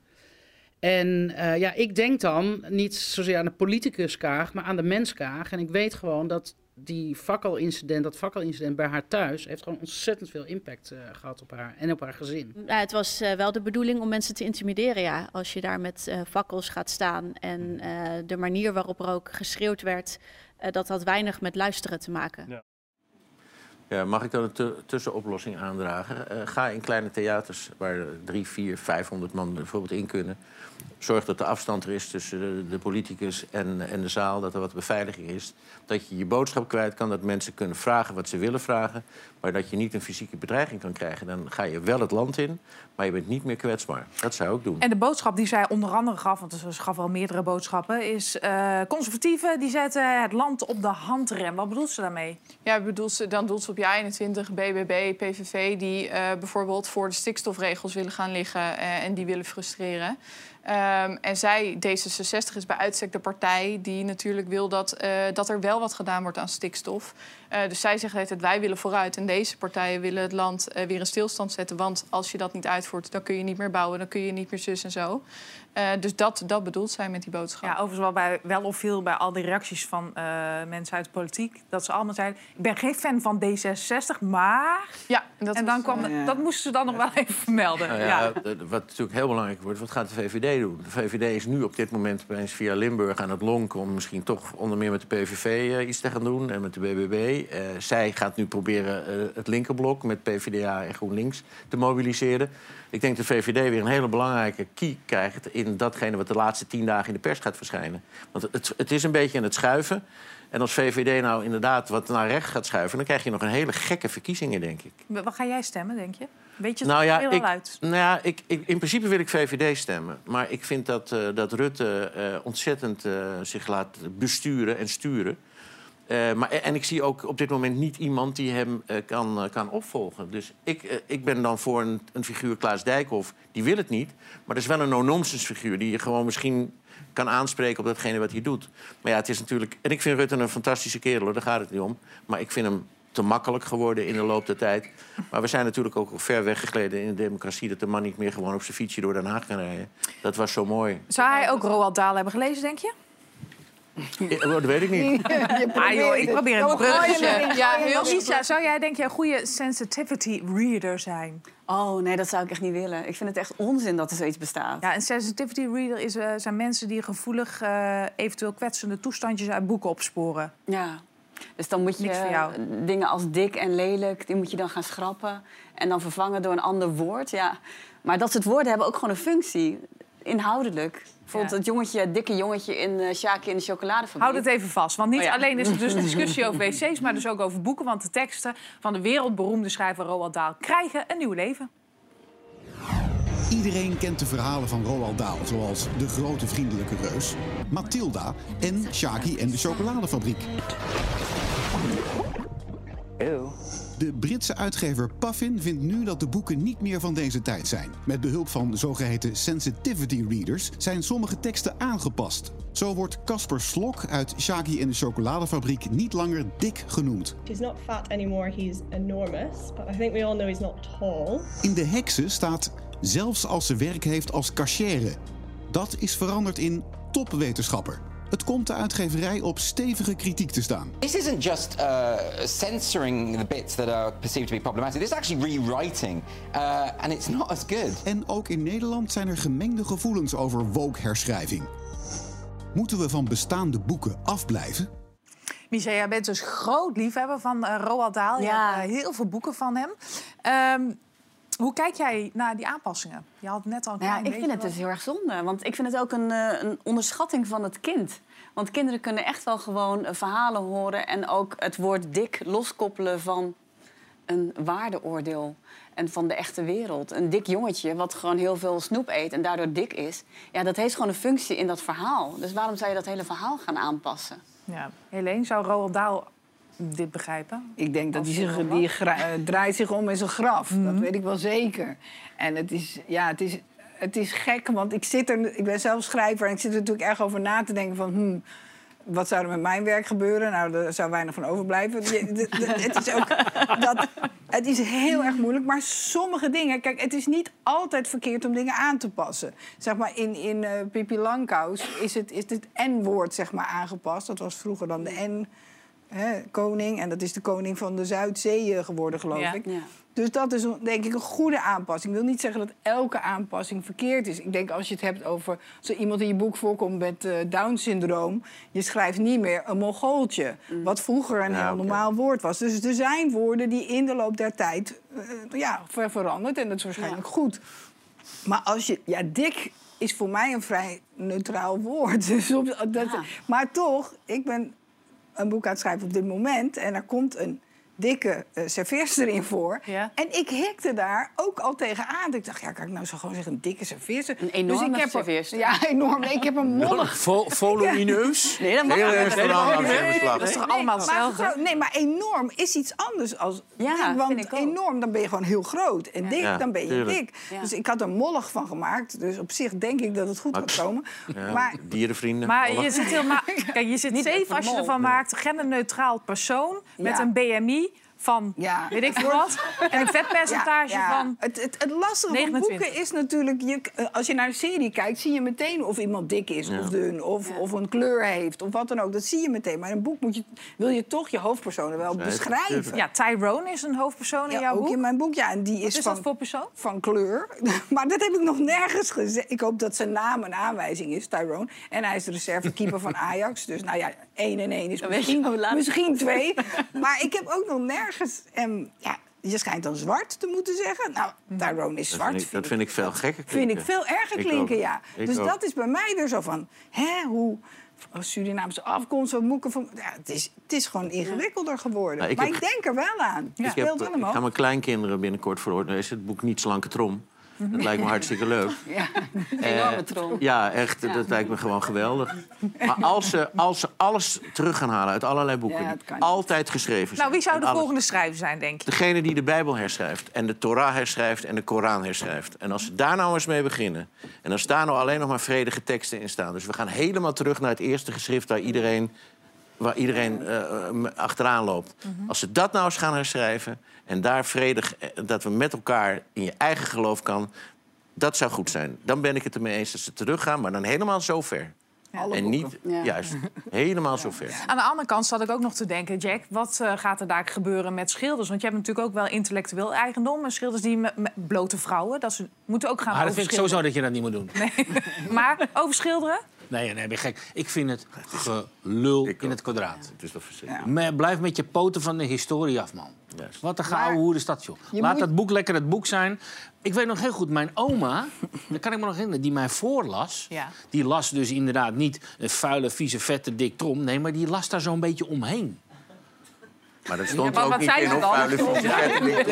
Speaker 10: En eh, ja, ik denk dan niet zozeer aan de politicus Kaag, maar aan de mens Kaag. En ik weet gewoon dat die fakkelincident, dat fakkelincident bij haar thuis... heeft gewoon ontzettend veel impact eh, gehad op haar en op haar gezin.
Speaker 11: Ja, het was eh, wel de bedoeling om mensen te intimideren, ja. Als je daar met eh, fakkels gaat staan en eh, de manier waarop er ook geschreeuwd werd, eh, dat had weinig met luisteren te maken.
Speaker 4: Ja, mag ik dan een tu- tussenoplossing aandragen? Eh, ga in kleine theaters waar drie, vier, 500 man bijvoorbeeld in kunnen. Zorg dat de afstand er is tussen de, de politicus en, en de zaal. Dat er wat beveiliging is. Dat je je boodschap kwijt kan. Dat mensen kunnen vragen wat ze willen vragen. Maar dat je niet een fysieke bedreiging kan krijgen. Dan ga je wel het land in, maar je bent niet meer kwetsbaar. Dat zou ik doen.
Speaker 1: En de boodschap die zij onder andere gaf, want ze gaf wel meerdere boodschappen, is eh conservatieven die zetten het land op de handrem. Wat bedoelt ze daarmee?
Speaker 7: Ja, bedoelt ze, dan doelt ze op JA21, BBB, PVV... die eh, bijvoorbeeld voor de stikstofregels willen gaan liggen eh, en die willen frustreren. Ehm, en zij, D66, is bij uitstek de partij die natuurlijk wil dat, eh, dat er wel wat gedaan wordt aan stikstof. Eh, dus zij zegt het, wij willen vooruit. En deze partijen willen het land eh, weer in stilstand zetten. Want als je dat niet uitvoert, dan kun je niet meer bouwen. Dan kun je niet meer zus en zo. Eh, dus dat, dat bedoelt zij met die boodschap.
Speaker 1: Ja, overigens wel, bij, wel opviel bij al die reacties van eh, mensen uit de politiek... dat ze allemaal zeiden, ik ben geen fan van D66, maar...
Speaker 7: Ja, dat
Speaker 1: en dan
Speaker 7: was,
Speaker 1: kwam,
Speaker 6: ja.
Speaker 1: dat moesten ze dan nog wel even vermelden.
Speaker 4: Nou
Speaker 1: ja.
Speaker 4: Wat natuurlijk heel belangrijk wordt, wat gaat de VVD doen? De VVD is nu op dit moment opeens via Limburg aan het lonken... om misschien toch onder meer met de PVV eh, iets te gaan doen en met de BBB. Eh, zij gaat nu proberen eh, het linkerblok met PvdA en GroenLinks te mobiliseren. Ik denk dat de VVD weer een hele belangrijke key krijgt... in datgene wat de laatste tien dagen in de pers gaat verschijnen. Want het, het is een beetje aan het schuiven... En als VVD nou inderdaad wat naar rechts gaat schuiven... dan krijg je nog een hele gekke verkiezingen, denk ik.
Speaker 1: Wat ga jij stemmen, denk je? Weet je het
Speaker 4: Nou ja,
Speaker 1: heel
Speaker 4: ik,
Speaker 1: al uit?
Speaker 4: nou ja ik, ik, in principe wil ik VVD stemmen. Maar ik vind dat, eh, dat Rutte eh, ontzettend eh, zich laat besturen en sturen. Eh, maar, en ik zie ook op dit moment niet iemand die hem eh, kan, eh, kan opvolgen. Dus ik, ik ben dan voor een, een figuur Klaas Dijkhoff. Die wil het niet. Maar dat is wel een no-nonsense figuur... die je gewoon misschien kan aanspreken op datgene wat hij doet. Maar ja, het is natuurlijk... En ik vind Rutte een fantastische kerel, daar gaat het niet om. Maar ik vind hem te makkelijk geworden in de loop der tijd. Maar we zijn natuurlijk ook ver weggegleden in de democratie... dat de man niet meer gewoon op zijn fietsje door Den Haag kan rijden. Dat was zo mooi.
Speaker 1: Zou hij ook Roald Dahl hebben gelezen, denk je?
Speaker 4: Eh, Dat weet ik niet.
Speaker 1: Ah joh, ik probeer een bruggetje. Ja, heel zou jij denk je een goede sensitivity reader zijn?
Speaker 2: Oh nee, dat zou ik echt niet willen. Ik vind het echt onzin dat er zoiets bestaat.
Speaker 1: Ja, een sensitivity reader is, eh, zijn mensen die gevoelig eh, eventueel kwetsende toestandjes uit boeken opsporen.
Speaker 2: Ja. Dus dan moet je
Speaker 1: Niks voor jou.
Speaker 2: dingen als dik en lelijk, die moet je dan gaan schrappen. En dan vervangen door een ander woord. Ja. Maar dat soort woorden hebben ook gewoon een functie. Inhoudelijk. Bijvoorbeeld
Speaker 1: Ja.
Speaker 2: het jongetje, het dikke jongetje in uh, Sjaki in de chocoladefabriek.
Speaker 1: Houd het even vast, want niet
Speaker 2: Oh ja.
Speaker 1: alleen is het dus een discussie over wc's... maar dus ook over boeken, want de teksten van de wereldberoemde schrijver Roald Dahl... krijgen een nieuw leven.
Speaker 3: Iedereen kent de verhalen van Roald Dahl, zoals De Grote Vriendelijke Reus, Matilda en Shaki en de Chocoladefabriek. De Britse uitgever Puffin vindt nu dat de boeken niet meer van deze tijd zijn. Met behulp van zogeheten sensitivity readers zijn sommige teksten aangepast. Zo wordt Casper Slok uit Shaki en de Chocoladefabriek niet langer dik genoemd.
Speaker 12: He's not fat anymore, he's enormous, but I think we all know he's not tall.
Speaker 3: In de heksen staat zelfs als ze werk heeft als cachère. Dat is veranderd in topwetenschapper. Het komt de uitgeverij op stevige kritiek te staan.
Speaker 13: This isn't just uh, censoring the bits that are perceived to be problematic. This is actually rewriting, uh, and it's not as good.
Speaker 3: En ook in Nederland zijn er gemengde gevoelens over woke-herschrijving. Moeten we van bestaande boeken afblijven?
Speaker 1: Misha, jij bent dus groot liefhebber van eh, Roald Dahl. Je
Speaker 2: Ja.
Speaker 1: hebt eh, heel veel boeken van hem. Ehm, hoe kijk jij naar die aanpassingen? Je had net al een
Speaker 2: Nou ja,
Speaker 1: klein
Speaker 2: ik vind het dus heel erg zonde. Want ik vind het ook een, eh, een onderschatting van het kind. Want kinderen kunnen echt wel gewoon eh, verhalen horen... en ook het woord dik loskoppelen van een waardeoordeel. En van de echte wereld. Een dik jongetje wat gewoon heel veel snoep eet en daardoor dik is... ja, dat heeft gewoon een functie in dat verhaal. Dus waarom zou je dat hele verhaal gaan aanpassen?
Speaker 1: Ja. Helene, zou Roald Dahl dit begrijpen?
Speaker 6: Ik denk dat hij zich, die eh, draait zich om in zijn graf.
Speaker 1: Mhm.
Speaker 6: Dat weet ik wel zeker. En het is, ja, het is, het is gek, want ik, zit er, ik ben zelf schrijver... en ik zit er natuurlijk erg over na te denken van... Hmm, wat zou er met mijn werk gebeuren? Nou, daar zou weinig van overblijven. Je- de- de- het, is ook dat, het is heel erg moeilijk, maar sommige dingen... Kijk, het is niet altijd verkeerd om dingen aan te passen. Zeg maar, in, in Pippi Langkous is het, is het N-woord zeg maar, aangepast. Dat was vroeger dan de N... Hè, koning. En dat is de koning van de Zuidzee geworden, geloof
Speaker 1: Ja.
Speaker 6: ik.
Speaker 2: Ja.
Speaker 6: Dus dat is een- denk ik een goede aanpassing. Ik wil niet zeggen dat elke aanpassing verkeerd is. Ik denk als je het hebt over... Als er iemand in je boek voorkomt met eh, Down-syndroom... je schrijft niet meer een mongooltje. Wat vroeger een
Speaker 4: Ja,
Speaker 6: heel normaal woord was. Dus er zijn woorden die in de loop der tijd eh, ja, ver- veranderd. En dat is waarschijnlijk goed. Maar als je... Ja, dik is voor mij een vrij neutraal woord. Dus op, dat,
Speaker 2: Ja.
Speaker 6: Maar toch, ik ben een boek aan schrijven op dit moment... en er komt een dikke uh, serveerster in voor.
Speaker 1: Ja.
Speaker 6: En ik hikte daar ook al tegenaan. Ik dacht, ja, kan ik nou zo gewoon zeggen een dikke serveerster?
Speaker 2: Een enorme
Speaker 6: dus ik heb er-
Speaker 2: serveerster.
Speaker 6: Ja, enorm. Nee, ik heb een mollig...
Speaker 5: Vo- Volumineus?
Speaker 2: Nee, dat mag
Speaker 4: Heel
Speaker 1: Dat is toch allemaal
Speaker 6: maar,
Speaker 1: hetzelfde?
Speaker 6: gro- nee, maar enorm is iets anders als
Speaker 2: Ja,
Speaker 6: dik. Want
Speaker 2: vind ik ook.
Speaker 6: enorm, dan ben je gewoon heel groot. En dik, dan ben je dik.
Speaker 2: Ja.
Speaker 6: Dus ik had er mollig van gemaakt. Dus op zich denk ik dat het goed gaat komen.
Speaker 4: Ja,
Speaker 6: Maar
Speaker 4: dierenvrienden.
Speaker 1: Maar je zit helemaal... Kijk, je zit
Speaker 2: Niet
Speaker 1: safe als je ervan maakt... genderneutraal persoon met een BMI van
Speaker 6: Ja.
Speaker 1: weet ik veel wat... en een vetpercentage
Speaker 6: Ja, ja.
Speaker 1: van...
Speaker 6: Het, het, het lastige
Speaker 1: 29.
Speaker 6: van boeken is natuurlijk... Je, eh, als je naar een serie kijkt, zie je meteen of iemand dik is of dun... Of, of een kleur heeft of wat dan ook. Dat zie je meteen. Maar in een boek moet je, wil je toch je hoofdpersonen wel beschrijven.
Speaker 1: Ja, Tyrone is een hoofdpersoon in
Speaker 6: Ja,
Speaker 1: jouw
Speaker 6: ook
Speaker 1: boek.
Speaker 6: in mijn boek, ja. En die
Speaker 1: Wat
Speaker 6: is,
Speaker 1: is
Speaker 6: van,
Speaker 1: dat voor persoon?
Speaker 6: van kleur. maar dat heb ik nog nergens gezegd. Ik hoop dat zijn naam een aanwijzing is, Tyrone. En hij is de reservekeeper van Ajax. Dus nou ja, één en één is
Speaker 2: Dan weet je
Speaker 6: misschien, misschien twee. maar ik heb ook nog nergens... em, ja, je schijnt dan zwart te moeten zeggen. Nou, Tyrone is
Speaker 4: Dat
Speaker 6: zwart.
Speaker 4: vind ik, dat vind ik veel gekker
Speaker 6: Vind ik
Speaker 4: klinken.
Speaker 6: veel erger klinken, ja.
Speaker 4: Ik
Speaker 6: dus
Speaker 4: ook.
Speaker 6: dat is bij mij weer zo van... Hè, hoe... Surinaamse afkomst, wat moet ik ervan... Ja, het, is, het is gewoon ingewikkelder geworden.
Speaker 4: Nou, ik
Speaker 6: maar
Speaker 4: heb-
Speaker 6: ik denk er wel aan.
Speaker 4: Ik,
Speaker 6: speelt
Speaker 4: heb,
Speaker 6: allemaal.
Speaker 4: ik ga mijn kleinkinderen binnenkort voorlezen. Het boek Niet Slanke Trom. Dat lijkt me hartstikke leuk.
Speaker 2: Ja,
Speaker 4: Eh,
Speaker 2: enorme trom.
Speaker 4: Ja, echt. Dat lijkt me gewoon geweldig. Maar als ze, als ze alles terug gaan halen uit allerlei boeken...
Speaker 6: Ja,
Speaker 4: die altijd geschreven zijn...
Speaker 1: Nou, wie zou de
Speaker 4: alles-
Speaker 1: volgende schrijver zijn, denk je?
Speaker 4: Degene die de Bijbel herschrijft en de Torah herschrijft en de Koran herschrijft. En als ze daar nou eens mee beginnen... en dan staan er alleen nog maar vredige teksten in staan. Dus we gaan helemaal terug naar het eerste geschrift... waar iedereen waar iedereen eh, eh, achteraan loopt. Als ze dat nou eens gaan herschrijven en daar vredig, eh, dat we met elkaar in je eigen geloof kan, dat zou goed zijn. Dan ben ik het ermee eens dat ze teruggaan, maar dan helemaal zo ver. en niet,
Speaker 2: Ja.
Speaker 4: juist, helemaal zo ver.
Speaker 1: Aan de andere kant zat ik ook nog te denken, Jack, wat eh, gaat er daar gebeuren met schilders? Want je hebt natuurlijk ook wel intellectueel eigendom. En schilders die met, met blote vrouwen, dat ze moeten ook gaan
Speaker 5: Maar dat vind ik sowieso dat je dat niet moet doen.
Speaker 1: Maar overschilderen?
Speaker 5: Nee, nee, ben je gek. Ik vind het gelul in het kwadraat.
Speaker 4: Het is toch verschrikkelijk.
Speaker 5: Maar blijf met je poten van de historie af, man.
Speaker 4: Juist.
Speaker 5: Wat een gouden hoe de stad, joh.
Speaker 6: je
Speaker 5: Laat
Speaker 6: moet-
Speaker 5: dat boek lekker het boek zijn. Ik weet nog heel goed, mijn oma, daar kan ik me nog herinneren, die mij voorlas.
Speaker 1: Ja.
Speaker 5: Die las dus inderdaad niet een vuile, vieze, vette dik trom. Nee, maar die las daar zo'n beetje omheen.
Speaker 4: Maar dat stond
Speaker 1: maar
Speaker 4: ook
Speaker 1: wat
Speaker 4: niet in of
Speaker 1: dan?
Speaker 4: vuile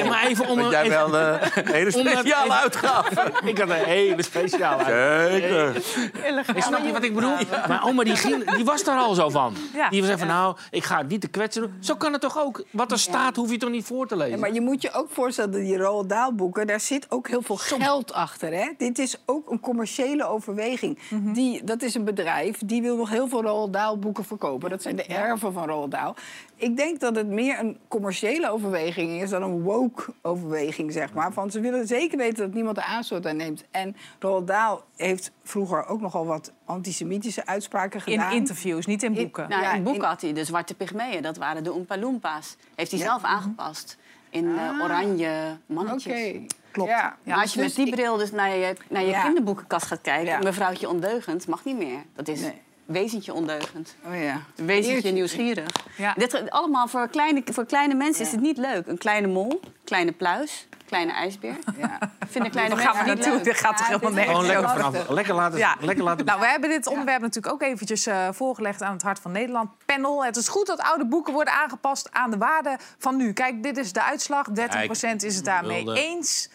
Speaker 5: maar even een-
Speaker 4: jij
Speaker 5: even-
Speaker 4: wel eh, een hele
Speaker 5: Om dat
Speaker 4: speciale
Speaker 5: even-
Speaker 4: uitgave.
Speaker 5: Ik had een hele speciale
Speaker 4: Zeker.
Speaker 5: Hey, snap je wat ik bedoel? Mijn oma die, ging, die was daar al zo van.
Speaker 1: Ja.
Speaker 5: Die was van, nou, ik ga het niet te kwetsen doen. Zo kan het toch ook? Wat er staat, hoef je toch niet voor te lezen?
Speaker 6: Ja, maar je moet je ook voorstellen dat die Roald Dahl boeken, daar zit ook heel veel geld achter. Hè? Dit is ook een commerciële overweging. die, dat is een bedrijf die wil nog heel veel Roald Dahl boeken verkopen. Dat zijn de erven van Roald Dahl. Ik denk dat het meer een commerciële overweging is dan een woke overweging, zeg maar. Van ze willen zeker weten dat niemand de aanstoot aan neemt. En Roald Dahl heeft vroeger ook nogal wat antisemitische uitspraken
Speaker 1: In
Speaker 6: gedaan.
Speaker 1: interviews, niet in boeken.
Speaker 2: Nou,
Speaker 6: Ja,
Speaker 2: in boek
Speaker 6: in-
Speaker 2: had hij de zwarte pygmeeën, dat waren de Oompa Loompas. Heeft hij
Speaker 6: Ja.
Speaker 2: zelf aangepast in eh,
Speaker 6: Ah.
Speaker 2: oranje
Speaker 6: Oké,
Speaker 2: mannetjes.
Speaker 6: klopt. Ja,
Speaker 2: Maar als je
Speaker 6: dus
Speaker 2: met die
Speaker 6: ik-
Speaker 2: bril dus naar je, naar je
Speaker 6: Ja.
Speaker 2: kinderboekenkast gaat kijken...
Speaker 6: Ja.
Speaker 2: mevrouwtje ondeugend, mag niet meer. Dat is
Speaker 6: Nee.
Speaker 2: Wezentje ondeugend.
Speaker 6: Oh ja.
Speaker 2: Wezentje
Speaker 6: Eertje.
Speaker 2: nieuwsgierig.
Speaker 1: Ja.
Speaker 2: Dit, allemaal voor kleine, voor kleine mensen is het niet leuk. Een kleine mol, kleine pluis, kleine ijsbeer.
Speaker 6: Ja.
Speaker 2: Vinden kleine
Speaker 1: Daar gaan we
Speaker 2: mensen niet leuk.
Speaker 1: Dit gaat toch
Speaker 6: Ja,
Speaker 1: helemaal nergens
Speaker 5: Gewoon lekker
Speaker 1: over.
Speaker 5: vanaf. Lekker laten,
Speaker 1: Ja.
Speaker 5: lekker laten
Speaker 1: Nou, we hebben dit onderwerp natuurlijk ook eventjes eh, voorgelegd aan het Hart van Nederland panel. Het is goed dat oude boeken worden aangepast aan de waarde van nu. Kijk, dit is de uitslag. 30% is het daarmee
Speaker 5: Wilde.
Speaker 1: eens.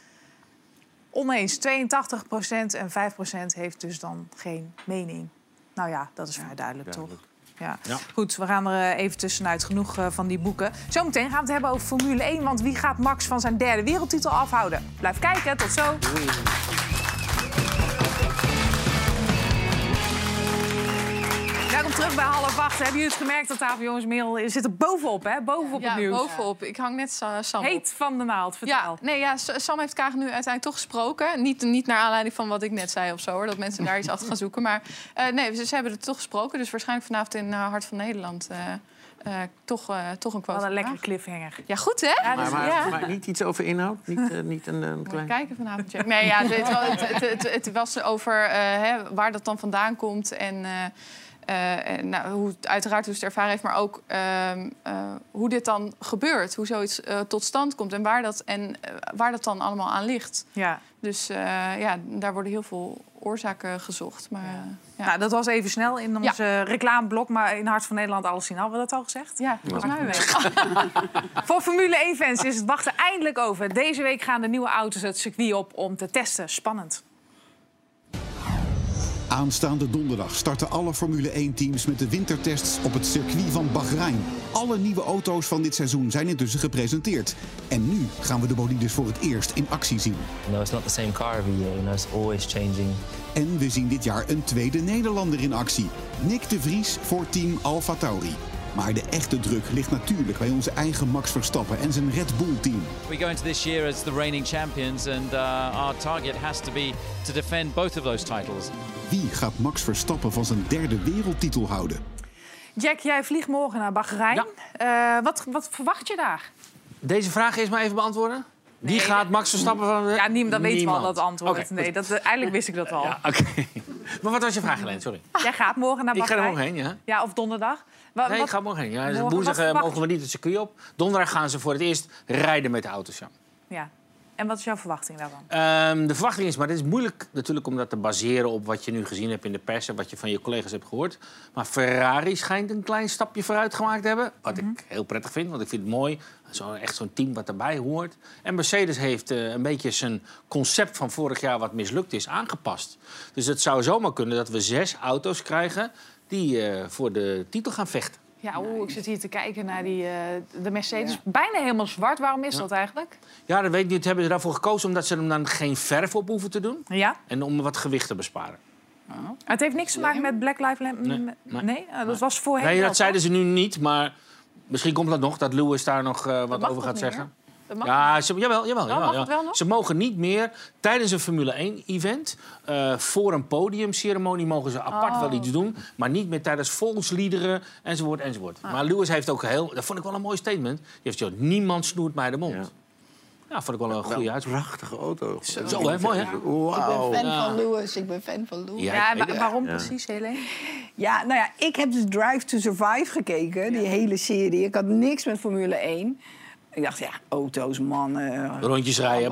Speaker 1: Oneens 82% en 5% heeft dus dan geen mening. Nou ja, dat is vrij duidelijk, toch? Ja.
Speaker 5: Ja.
Speaker 1: Goed, we gaan er eh, even tussenuit genoeg eh, van die boeken. Zometeen gaan we het hebben over Formule 1. Want wie gaat Max van zijn derde wereldtitel afhouden? Blijf kijken, tot zo. Welkom terug bij half acht. Hebben jullie het gemerkt dat tafel jongens Merel zit er bovenop, hè? Bovenop
Speaker 7: Ja,
Speaker 1: het nieuws.
Speaker 7: bovenop. Ik hang net Sa- Sam op.
Speaker 1: Heet van de naald, vertel.
Speaker 7: Ja, nee, ja, Sam heeft Kaag nu uiteindelijk toch gesproken. Niet, niet naar aanleiding van wat ik net zei of zo, hoor, dat mensen daar iets achter gaan zoeken. Maar eh, nee, ze, ze hebben het toch gesproken. Dus waarschijnlijk vanavond in eh, Hart van Nederland eh, eh, toch, eh, toch een quote.
Speaker 1: Wat een
Speaker 7: Kaag.
Speaker 1: cliffhanger.
Speaker 7: Ja, goed hè?
Speaker 1: Ja,
Speaker 4: Maar,
Speaker 1: dus-
Speaker 4: maar,
Speaker 1: ja.
Speaker 4: maar niet iets over inhoud? Niet, eh, niet een, een
Speaker 7: Moet
Speaker 4: klein...
Speaker 7: kijken vanavond, Jack. Nee, ja, het, het, het, het, het was over eh, hè, waar dat dan vandaan komt en, eh, en nou, hoe het, uiteraard hoe ze het ervaren heeft, maar ook ehm, eh, hoe dit dan gebeurt, hoe zoiets eh, tot stand komt en waar dat, en, waar dat dan allemaal aan ligt.
Speaker 1: Ja.
Speaker 7: Dus eh, ja, daar worden heel veel oorzaken gezocht. Maar, ja. Ja.
Speaker 1: Nou, dat was even snel in
Speaker 7: Ja.
Speaker 1: onze reclameblok. Maar in Hart van Nederland alles zien. Hadden we dat al gezegd?
Speaker 7: ja, volgens mij wel.
Speaker 1: Voor Formule 1-fans is het wachten eindelijk over. Deze week gaan de nieuwe auto's het circuit op om te testen. Spannend.
Speaker 3: Aanstaande donderdag starten alle Formule 1-teams met de wintertests op het circuit van Bahrein. Alle nieuwe auto's van dit seizoen zijn intussen gepresenteerd. En nu gaan we de bolides voor het eerst in actie zien.
Speaker 14: It's not the same car every year. You know, it's always changing.
Speaker 3: En we zien dit jaar een tweede Nederlander in actie. Nick de Vries voor team Alfa Tauri. Maar de echte druk ligt natuurlijk bij onze eigen Max Verstappen en zijn Red Bull-team.
Speaker 15: We go into this year as the reigning champions, and uh, our target has to be to defend both of those titles.
Speaker 3: Wie gaat Max Verstappen van zijn derde wereldtitel houden?
Speaker 1: Jack, jij vliegt morgen naar Bahrein. Eh, wat, wat verwacht je daar?
Speaker 5: Deze vraag is maar even beantwoorden. Wie gaat Max Verstappen van...
Speaker 1: Ja, niemand, dat weten we al,
Speaker 5: Niemand.
Speaker 1: dat antwoord.
Speaker 5: Oké,
Speaker 1: nee, dat, eh, eigenlijk wist ik dat al.
Speaker 5: Ja, oké. Maar wat was je vraag, Helene? Sorry.
Speaker 1: Jij gaat morgen naar
Speaker 5: Ik ga
Speaker 1: Bahrein.
Speaker 5: er morgen heen, ja.
Speaker 1: Ja, of donderdag.
Speaker 5: Nee, ik ga morgen heen. Ja, woensdag eh, mogen we niet het circuit op. Donderdag gaan ze voor het eerst rijden met de auto's, ja.
Speaker 1: Ja. En wat is jouw verwachting daarvan?
Speaker 5: Ehm, de verwachting is, maar dit is moeilijk natuurlijk om dat te baseren op wat je nu gezien hebt in de pers en wat je van je collega's hebt gehoord. Maar Ferrari schijnt een klein stapje vooruit gemaakt te hebben. Wat ik heel prettig vind, want ik vind het mooi. Zo, echt zo'n team wat erbij hoort. En Mercedes heeft eh, een beetje zijn concept van vorig jaar wat mislukt is aangepast. Dus het zou zomaar kunnen dat we zes auto's krijgen die eh, voor de titel gaan vechten.
Speaker 1: Ja, oeh, ik zit hier te kijken naar die, eh, de Mercedes. Bijna helemaal zwart. Waarom is dat eigenlijk?
Speaker 5: Ja, dat weet ik niet. Hebben ze daarvoor gekozen omdat ze hem dan geen verf op hoeven te doen.
Speaker 1: Ja?
Speaker 5: En om wat gewicht te besparen.
Speaker 1: Het heeft niks te maken met Black Lives Matter?
Speaker 5: Nee,
Speaker 1: Nee?
Speaker 5: nee.
Speaker 1: Ah, dat was voorheen
Speaker 5: Nee, dat zeiden ze nu niet, maar misschien komt dat nog, dat Lewis daar nog eh, wat over gaat zeggen.
Speaker 7: Dat mag
Speaker 5: Ja, ze, jawel, jawel.
Speaker 7: Oh,
Speaker 5: jawel,
Speaker 7: mag
Speaker 5: ja.
Speaker 7: het wel nog?
Speaker 5: Ze mogen niet meer tijdens een Formule 1-event... voor een podiumceremonie mogen ze apart
Speaker 7: Oh.
Speaker 5: wel iets doen... maar niet meer tijdens volksliederen enzovoort enzovoort.
Speaker 7: Ah.
Speaker 5: Maar Lewis heeft ook heel... Dat vond ik wel een mooi statement. Die heeft gezegd, niemand snoert mij de mond. Ja, vond ik wel een goede uitspraak.
Speaker 4: Prachtige auto.
Speaker 5: Zo, hè? Mooi, hè?
Speaker 4: Wauw.
Speaker 6: Ik ben fan
Speaker 5: Ja.
Speaker 6: van Lewis. Ik ben fan van Lewis.
Speaker 5: Ja,
Speaker 1: Ja, waarom
Speaker 4: Ja.
Speaker 1: precies, Helene?
Speaker 6: Ja, nou ja, ik heb dus Drive to Survive gekeken, die hele serie. Ik had niks met Formule 1. Ik dacht, ja, auto's, mannen.
Speaker 5: Rondjes rijden.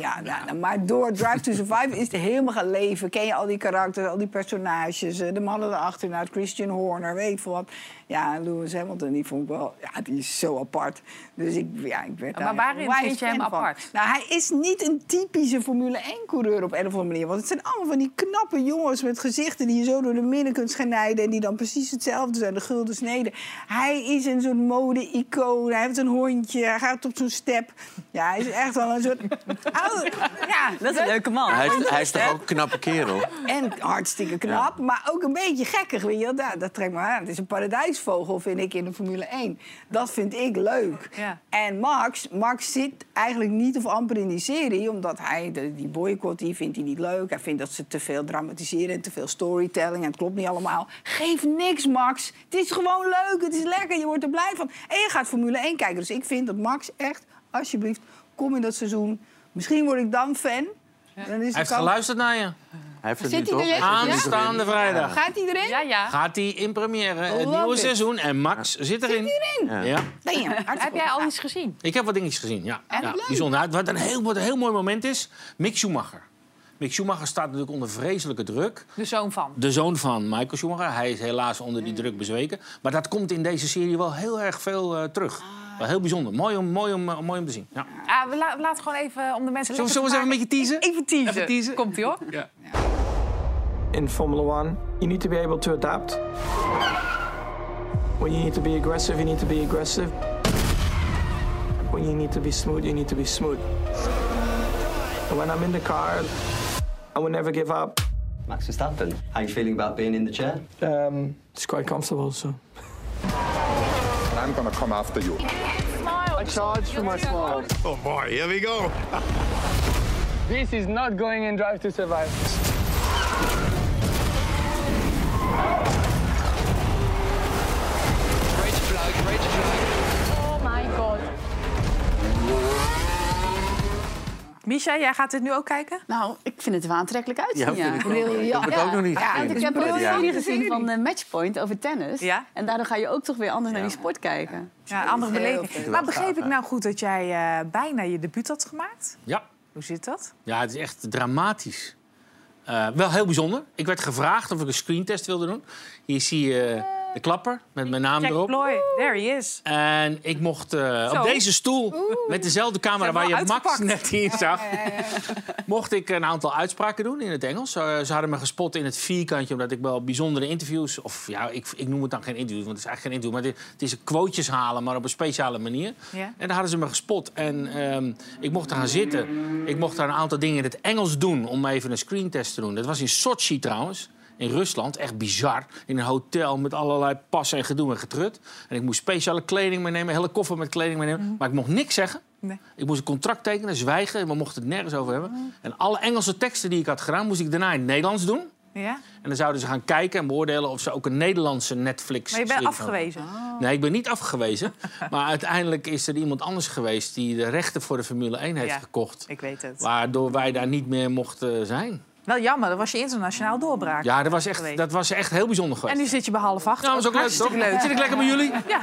Speaker 6: Ja, nou, nou, maar door Drive to Survive is het helemaal gaan leven. Ken je al die karakters, al die personages. eh, De mannen erachter, nou, Christian Horner, weet ik veel wat. Ja, Lewis Hamilton, die vond ik wel... Ja, die is zo apart. Dus ik, ja, ik werd
Speaker 1: Maar
Speaker 6: daar
Speaker 1: waarin vind je hem
Speaker 6: van.
Speaker 1: apart?
Speaker 6: Nou, hij is niet een typische Formule 1-coureur op een of andere manier. Want het zijn allemaal van die knappe jongens met gezichten... die je zo door de midden kunt snijden... en die dan precies hetzelfde zijn, de gulden sneden. Hij is een soort mode-icoon. Hij heeft een hondje, hij gaat op zo'n step. Ja, hij is echt wel een soort... oude- ja,
Speaker 2: Dat is een leuke man.
Speaker 4: Hij is, hij is toch ook een knappe kerel?
Speaker 6: En hartstikke knap, maar ook een beetje gekkig. Weet je? wel. Ja, dat trekt me aan. Het is een paradijsvogel, vind ik, in de Formule 1. Dat vind ik leuk.
Speaker 1: Ja.
Speaker 6: En Max, Max zit eigenlijk niet of amper in die serie... omdat hij de, die boycott, die vindt hij niet leuk. Hij vindt dat ze te veel dramatiseren en te veel storytelling. En het klopt niet allemaal. Geef niks, Max. Het is gewoon leuk, het is lekker, je wordt er blij van. En je gaat Formule 1 kijken. Dus ik vind dat Max echt, alsjeblieft, kom in dat seizoen. Misschien word ik dan fan. Dan is
Speaker 5: Hij heeft geluisterd naar je.
Speaker 4: Hij heeft het
Speaker 6: Zit hij erin?
Speaker 5: Aanstaande vrijdag.
Speaker 6: Gaat hij erin?
Speaker 1: Ja, ja.
Speaker 5: Gaat hij in première het nieuwe
Speaker 6: it.
Speaker 5: seizoen en Max zit erin.
Speaker 6: erin?
Speaker 5: Ja.
Speaker 6: Damn,
Speaker 1: Heb jij al iets gezien?
Speaker 5: Ik heb wat dingetjes gezien, ja.
Speaker 6: En
Speaker 5: ja bijzonder. Wat een, heel, wat een heel mooi moment is, Mick Schumacher. Mick Schumacher staat natuurlijk onder vreselijke druk.
Speaker 1: De zoon van.
Speaker 5: De zoon van Michael Schumacher. Hij is helaas onder
Speaker 6: Mm.
Speaker 5: die druk bezweken. Maar dat komt in deze serie wel heel erg veel eh, terug.
Speaker 6: Ah.
Speaker 5: Wel heel bijzonder. Mooi om, mooi om, eh, mooi om te zien. Ja.
Speaker 1: Ah, we, la- we laten gewoon even om de mensen...
Speaker 5: Zullen we- zullen we eens even een beetje teasen?
Speaker 1: Even teasen.
Speaker 5: Even teasen.
Speaker 1: Komt-ie, hoor.
Speaker 5: Ja.
Speaker 8: In Formula One, you need to be able to adapt. When you need to be aggressive, you need to be aggressive. When you need to be smooth, you need to be smooth. And when I'm in the car, I will never give up.
Speaker 16: Max Verstappen, how you feeling about being in the chair?
Speaker 8: Um, it's quite comfortable, so.
Speaker 17: I'm gonna come after you.
Speaker 8: I charge for my smile.
Speaker 17: Oh boy, here we go.
Speaker 8: This is not going in Drive to Survive.
Speaker 1: Misha, jij gaat dit nu ook kijken?
Speaker 2: Nou, ik vind het er wel aantrekkelijk uitzien.
Speaker 4: Ja, vind ik ook.
Speaker 2: Briljant.
Speaker 4: Ik heb het ook nog niet
Speaker 2: Ja, ik heb een serie gezien van eh, Matchpoint over tennis.
Speaker 1: Ja.
Speaker 2: En daardoor ga je ook toch weer anders naar die sport kijken.
Speaker 1: Ja, andere beleving. Maar begreep ik nou goed dat jij eh, bijna je debuut had gemaakt?
Speaker 5: ja.
Speaker 1: Hoe zit dat?
Speaker 5: Ja, het is echt dramatisch. Eh, wel heel bijzonder. Ik werd gevraagd of ik een screentest wilde doen. Hier zie je de klapper met mijn naam
Speaker 1: Jack
Speaker 5: erop.
Speaker 1: Ploy, there he is.
Speaker 5: En ik mocht eh, op deze stoel, met dezelfde camera waar je Max net in zag, mocht ik een aantal uitspraken doen in het Engels. Ze hadden me gespot in het vierkantje, omdat ik wel bijzondere interviews, of ja, ik, ik noem het dan geen interview, want het is eigenlijk geen interview, maar het, het is een quotejes halen, maar op een speciale manier. En daar hadden ze me gespot. En ehm, ik mocht er gaan zitten. Ik mocht daar een aantal dingen in het Engels doen om even een screentest te doen. Dat was in Sochi trouwens. In Rusland, echt bizar. In een hotel met allerlei passen en gedoe en getrut. En ik moest speciale kleding meenemen, een hele koffer met kleding meenemen. Maar ik mocht niks zeggen.
Speaker 1: Nee.
Speaker 5: Ik moest een contract tekenen, zwijgen. We mochten het nergens over hebben. En alle Engelse teksten die ik had gedaan, moest ik daarna in het Nederlands doen.
Speaker 1: Ja?
Speaker 5: En dan zouden ze gaan kijken en beoordelen of ze ook een Nederlandse Netflix.
Speaker 1: Maar je bent afgewezen.
Speaker 5: Nee, ik ben niet afgewezen. maar uiteindelijk is er iemand anders geweest die de rechten voor de Formule 1 heeft
Speaker 1: Ja.
Speaker 5: gekocht.
Speaker 1: Ik weet het.
Speaker 5: Waardoor wij daar niet meer mochten zijn.
Speaker 1: Wel jammer, dat was je internationaal doorbraak.
Speaker 5: Ja, dat was echt, dat was echt heel bijzonder geweest.
Speaker 1: En nu zit je bij half acht.
Speaker 5: Ja, dat was ook leuk, toch?
Speaker 1: leuk.
Speaker 5: Zit ik lekker bij jullie?
Speaker 1: Ja,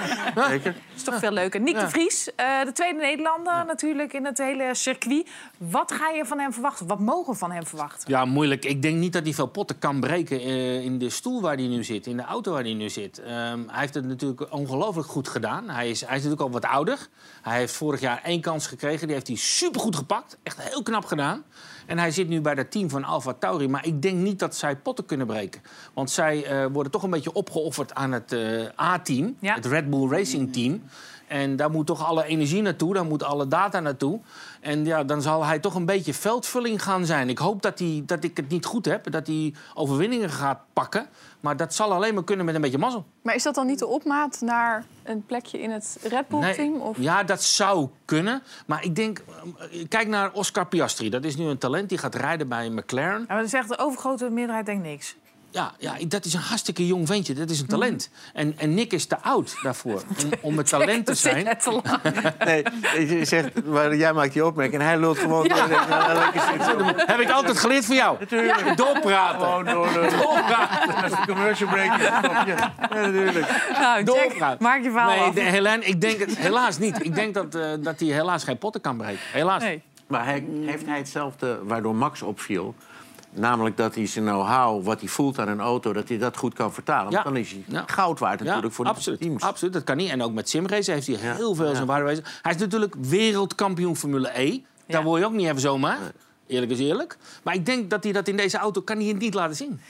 Speaker 4: Zeker.
Speaker 1: is toch veel leuker. Nick de Vries, eh, de tweede Nederlander natuurlijk in het hele circuit. Wat ga je van hem verwachten? Wat mogen we van hem verwachten?
Speaker 5: Ja, moeilijk. Ik denk niet dat hij veel potten kan breken eh, in de stoel waar hij nu zit, in de auto waar hij nu zit. Ehm, hij heeft het natuurlijk ongelooflijk goed gedaan. Hij is, hij is natuurlijk al wat ouder. Hij heeft vorig jaar één kans gekregen. Die heeft hij supergoed gepakt. Echt heel knap gedaan. En hij zit nu bij dat team van Alfa Tauri. Maar ik denk niet dat zij potten kunnen breken. Want zij eh, worden toch een beetje opgeofferd aan het eh, A-team.
Speaker 1: Ja.
Speaker 5: Het Red Bull Racing Team. En daar moet toch alle energie naartoe, daar moet alle data naartoe. En ja, dan zal hij toch een beetje veldvulling gaan zijn. Ik hoop dat, hij, dat ik het niet goed heb, dat hij overwinningen gaat pakken. Maar dat zal alleen maar kunnen met een beetje mazzel.
Speaker 7: Maar is dat dan niet de opmaat naar een plekje in het Red Bull-team? Of...
Speaker 5: Ja, dat zou kunnen. Maar ik denk, eh, kijk naar Oscar Piastri. Dat is nu een talent die gaat rijden bij McLaren.
Speaker 1: Ja, maar dan zegt de overgrote meerderheid denkt niks.
Speaker 5: Ja, ja, dat is een hartstikke jong ventje. Dat is een talent. En, en Nick is te oud daarvoor om, om het talent te zijn.
Speaker 4: Nee, je zegt, maar jij maakt die opmerking en hij lult gewoon door. Ja. Lekker zitten.
Speaker 5: Heb ik altijd geleerd van jou.
Speaker 4: Natuurlijk.
Speaker 5: Doorpraten.
Speaker 4: Gewoon door. door.
Speaker 5: Doorpraten.
Speaker 4: Commercial break je? Ja, natuurlijk.
Speaker 1: Nou,
Speaker 5: Doorpraten.
Speaker 1: maak je verhaal
Speaker 5: Nee,
Speaker 1: af.
Speaker 5: de, Helene, ik denk het helaas niet. Ik denk dat, eh, dat hij helaas geen potten kan breken. Helaas.
Speaker 1: Nee.
Speaker 4: Maar hij, heeft hij hetzelfde waardoor Max opviel? Namelijk dat hij zijn know-how, wat hij voelt aan een auto, dat hij dat goed kan vertalen.
Speaker 5: Ja.
Speaker 4: Want dan is hij
Speaker 5: Ja.
Speaker 4: goud waard natuurlijk voor de
Speaker 5: absoluut.
Speaker 4: teams.
Speaker 5: Absoluut, dat kan niet. En ook met simrace heeft hij heel veel
Speaker 4: Ja.
Speaker 5: zijn waarde. Hij is natuurlijk wereldkampioen Formule E. Daar word je ook niet even zomaar. Eerlijk is eerlijk. Maar ik denk dat hij dat in deze auto kan hij het niet laten zien.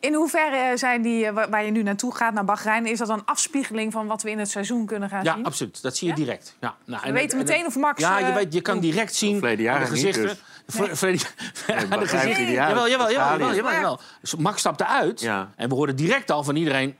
Speaker 1: In hoeverre zijn die, eh, waar je nu naartoe gaat, naar Bahrein... is dat een afspiegeling van wat we in het seizoen kunnen gaan
Speaker 5: Ja,
Speaker 1: zien?
Speaker 5: absoluut. Dat zie je direct. Ja, nou,
Speaker 1: We
Speaker 5: en-
Speaker 1: weten
Speaker 5: en-
Speaker 1: meteen of Max,
Speaker 5: Ja, je,
Speaker 1: eh,
Speaker 5: weet, je kan direct zien
Speaker 4: verleden
Speaker 5: aan
Speaker 4: jaar
Speaker 5: de
Speaker 4: niet,
Speaker 5: gezichten.
Speaker 4: dus.
Speaker 5: Aan de
Speaker 4: uit.
Speaker 5: Jawel, jawel, jawel. Dus Max stapte uit
Speaker 4: Ja.
Speaker 5: en we hoorden direct al van iedereen...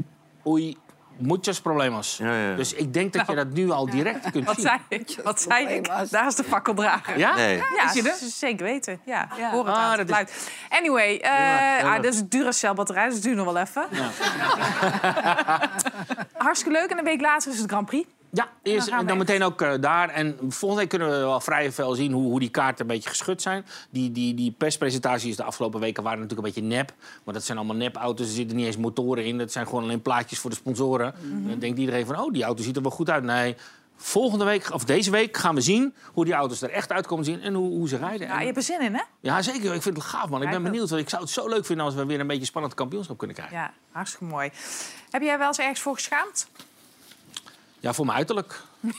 Speaker 5: Oei, muchos problemas. Dus ik denk dat je dat nu al direct kunt
Speaker 1: Wat
Speaker 5: zien.
Speaker 1: zei ik? Wat zei ik? Daar is de fakkeldrager.
Speaker 5: Ja?
Speaker 4: Nee.
Speaker 1: Ja,
Speaker 5: Is je er?
Speaker 1: zeker weten. Ja,
Speaker 2: Ja.
Speaker 1: hoor het
Speaker 5: Ah,
Speaker 1: aan het
Speaker 5: dat is-.
Speaker 1: Anyway, eh
Speaker 4: ja,
Speaker 1: ah,
Speaker 4: dat-
Speaker 1: dat is een Duracell-batterij, dus het duurt nog wel even. Hartstikke leuk. En een week later is het Grand Prix.
Speaker 5: Ja, eerst en dan meteen ook eh, daar. En volgende week kunnen we wel vrij veel zien hoe, hoe die kaarten een beetje geschud zijn. Die, die, die perspresentaties de afgelopen weken waren natuurlijk een beetje nep. Maar dat zijn allemaal nepauto's. Er zitten niet eens motoren in. Dat zijn gewoon alleen plaatjes voor de sponsoren.
Speaker 1: Mhm.
Speaker 5: Dan denkt iedereen van, oh, die auto ziet er wel goed uit. Nee, volgende week, of deze week, gaan we zien hoe die auto's er echt uit komen zien. En hoe, hoe ze rijden.
Speaker 1: Ja, je hebt er zin in, hè?
Speaker 5: ja, zeker. Ik vind het gaaf, man. Ik ben benieuwd. Want ik zou het zo leuk vinden als we weer een beetje spannend kampioenschap kunnen krijgen.
Speaker 1: Ja, hartstikke mooi. Heb jij wel eens ergens voor geschaamd?
Speaker 5: Ja, voor mijn uiterlijk.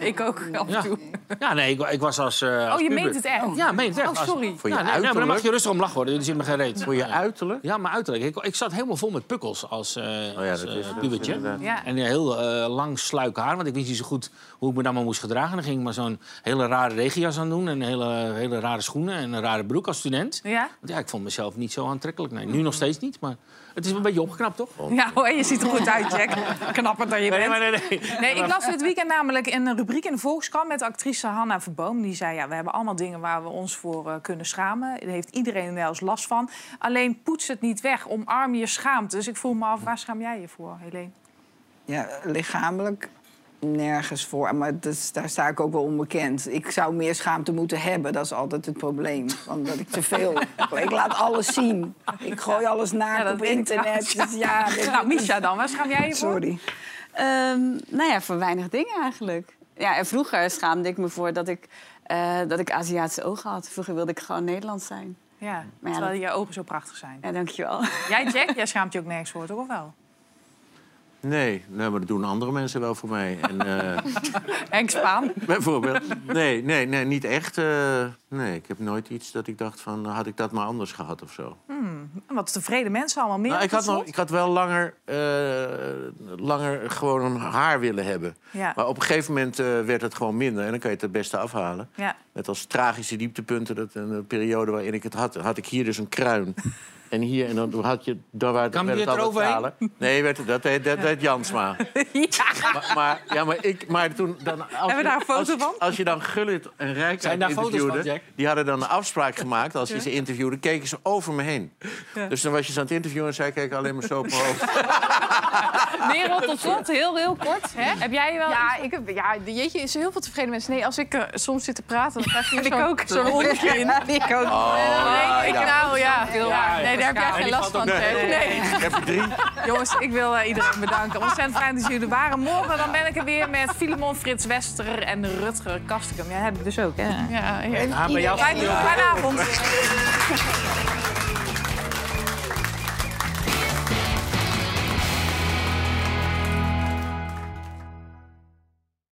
Speaker 1: ik ook, af en
Speaker 5: Ja.
Speaker 1: toe.
Speaker 5: Ja, nee, ik, ik was als, eh, als
Speaker 1: Oh, je
Speaker 5: puber-
Speaker 1: meent het echt?
Speaker 5: Ja, meen het echt.
Speaker 1: Oh,
Speaker 5: Als-
Speaker 1: sorry.
Speaker 4: Voor je
Speaker 5: ja, nee, nee, maar dan mag je rustig om lachen worden. Dit zit me geen reet.
Speaker 4: Voor je uiterlijk?
Speaker 5: Ja, mijn uiterlijk. Ik, ik zat helemaal vol met pukkels als,
Speaker 4: ja,
Speaker 5: als
Speaker 4: dat is- dat is
Speaker 5: pubertje.
Speaker 1: Ja.
Speaker 5: En een heel eh, lang sluik haar, want ik wist niet zo goed hoe ik me dan maar moest gedragen. Dan ging ik maar zo'n hele rare regenjas aan doen en hele, hele rare schoenen en een rare broek als student.
Speaker 1: Ja?
Speaker 5: Want ja, ik vond mezelf niet zo aantrekkelijk. Nee, nu nog steeds niet, maar het is een beetje opgeknapt, toch?
Speaker 1: Ja, hoor, je ziet er goed uit, Jack. Knapper dan je bent.
Speaker 5: Nee, nee, nee.
Speaker 1: Nee, ik las dit weekend namelijk een rubriek in de Volkskrant met actrice Hanna Verboom. Die zei, ja, we hebben allemaal dingen waar we ons voor eh, kunnen schamen. Daar heeft iedereen wel eens last van. Alleen poets het niet weg, omarm je schaamte. Dus ik voel me af, waar schaam jij je voor, Helene?
Speaker 6: Ja, lichamelijk nergens voor. Maar dus, daar sta ik ook wel onbekend. Ik zou meer schaamte moeten hebben. Dat is altijd het probleem. Omdat ik te veel... ik laat alles zien. Ik gooi alles naakt
Speaker 1: dat
Speaker 6: op internet. Dus ja, dit-
Speaker 1: Nou, Misha dan, waar schaam jij je voor?
Speaker 6: Sorry.
Speaker 2: Ehm, nou ja, voor weinig dingen eigenlijk. Ja, en vroeger schaamde ik me voor dat ik, eh, dat ik Aziatische ogen had. Vroeger wilde ik gewoon Nederlands zijn.
Speaker 1: Ja,
Speaker 2: Maar ja,
Speaker 1: terwijl je ogen zo prachtig zijn.
Speaker 2: Ja, dankjewel.
Speaker 1: Jij, Jack, jij schaamt je ook nergens voor, toch? Of wel?
Speaker 4: Nee, nee, maar dat doen andere mensen wel voor mij. En,
Speaker 1: Henk Spaan.
Speaker 4: bijvoorbeeld. Nee, nee, nee, niet echt. eh, nee, ik heb nooit iets dat ik dacht van, had ik dat maar anders gehad of zo.
Speaker 1: Hmm, wat tevreden mensen allemaal meer.
Speaker 4: Nou, ik, had nog, ik had wel langer, eh, langer gewoon een haar willen hebben.
Speaker 1: Ja.
Speaker 4: Maar op een gegeven moment werd het gewoon minder. En dan kan je het het beste afhalen.
Speaker 1: Ja.
Speaker 4: Met als tragische dieptepunten, dat een periode waarin ik het had, had ik hier dus een kruin. En hier, en dan had je, daar waar
Speaker 5: Kan
Speaker 4: werd
Speaker 5: je
Speaker 4: het
Speaker 5: eroverheen?
Speaker 4: Nee, werd, het- dat heet, dat heet Jansma. Maar, maar, ja, maar, ik, maar toen... Dan, als
Speaker 1: Hebben we
Speaker 4: je-
Speaker 1: daar een foto
Speaker 4: als,
Speaker 1: van?
Speaker 4: Als je dan Gullit en Rijk
Speaker 5: Zijn daar foto's
Speaker 4: interviewde...
Speaker 5: van, Jack?
Speaker 4: die hadden dan een afspraak gemaakt. Als je ze interviewde, keken ze over me heen.
Speaker 1: Ja.
Speaker 4: Dus dan was je ze aan het interviewen en zij keek alleen maar zo op mijn hoofd.
Speaker 1: Merel, tot slot, heel, heel kort. Hè? Heb jij wel
Speaker 7: Ja, ik heb, ja, jeetje, is er heel veel tevreden mensen. Nee, als ik eh, soms zit te praten, dan krijg je
Speaker 1: Ik
Speaker 7: zo'n
Speaker 1: ook.
Speaker 7: zo'n hondje in.
Speaker 1: Ik ook.
Speaker 4: Oh,
Speaker 7: nee, ik
Speaker 4: ja.
Speaker 7: nou, ja.
Speaker 1: Ja,
Speaker 7: Nee, daar heb jij geen last van. Nee.
Speaker 4: Ik heb er drie.
Speaker 1: Jongens, ik wil eh, iedereen bedanken. Ontzettend fijn dat jullie er waren. Morgen dan ben ik er weer met Filemon Frits Wester en Rutger Kastikum. Jij hebt ik dus ook, hè?
Speaker 7: Ja,
Speaker 5: Ja, jou-
Speaker 1: Fijne, fijne avond.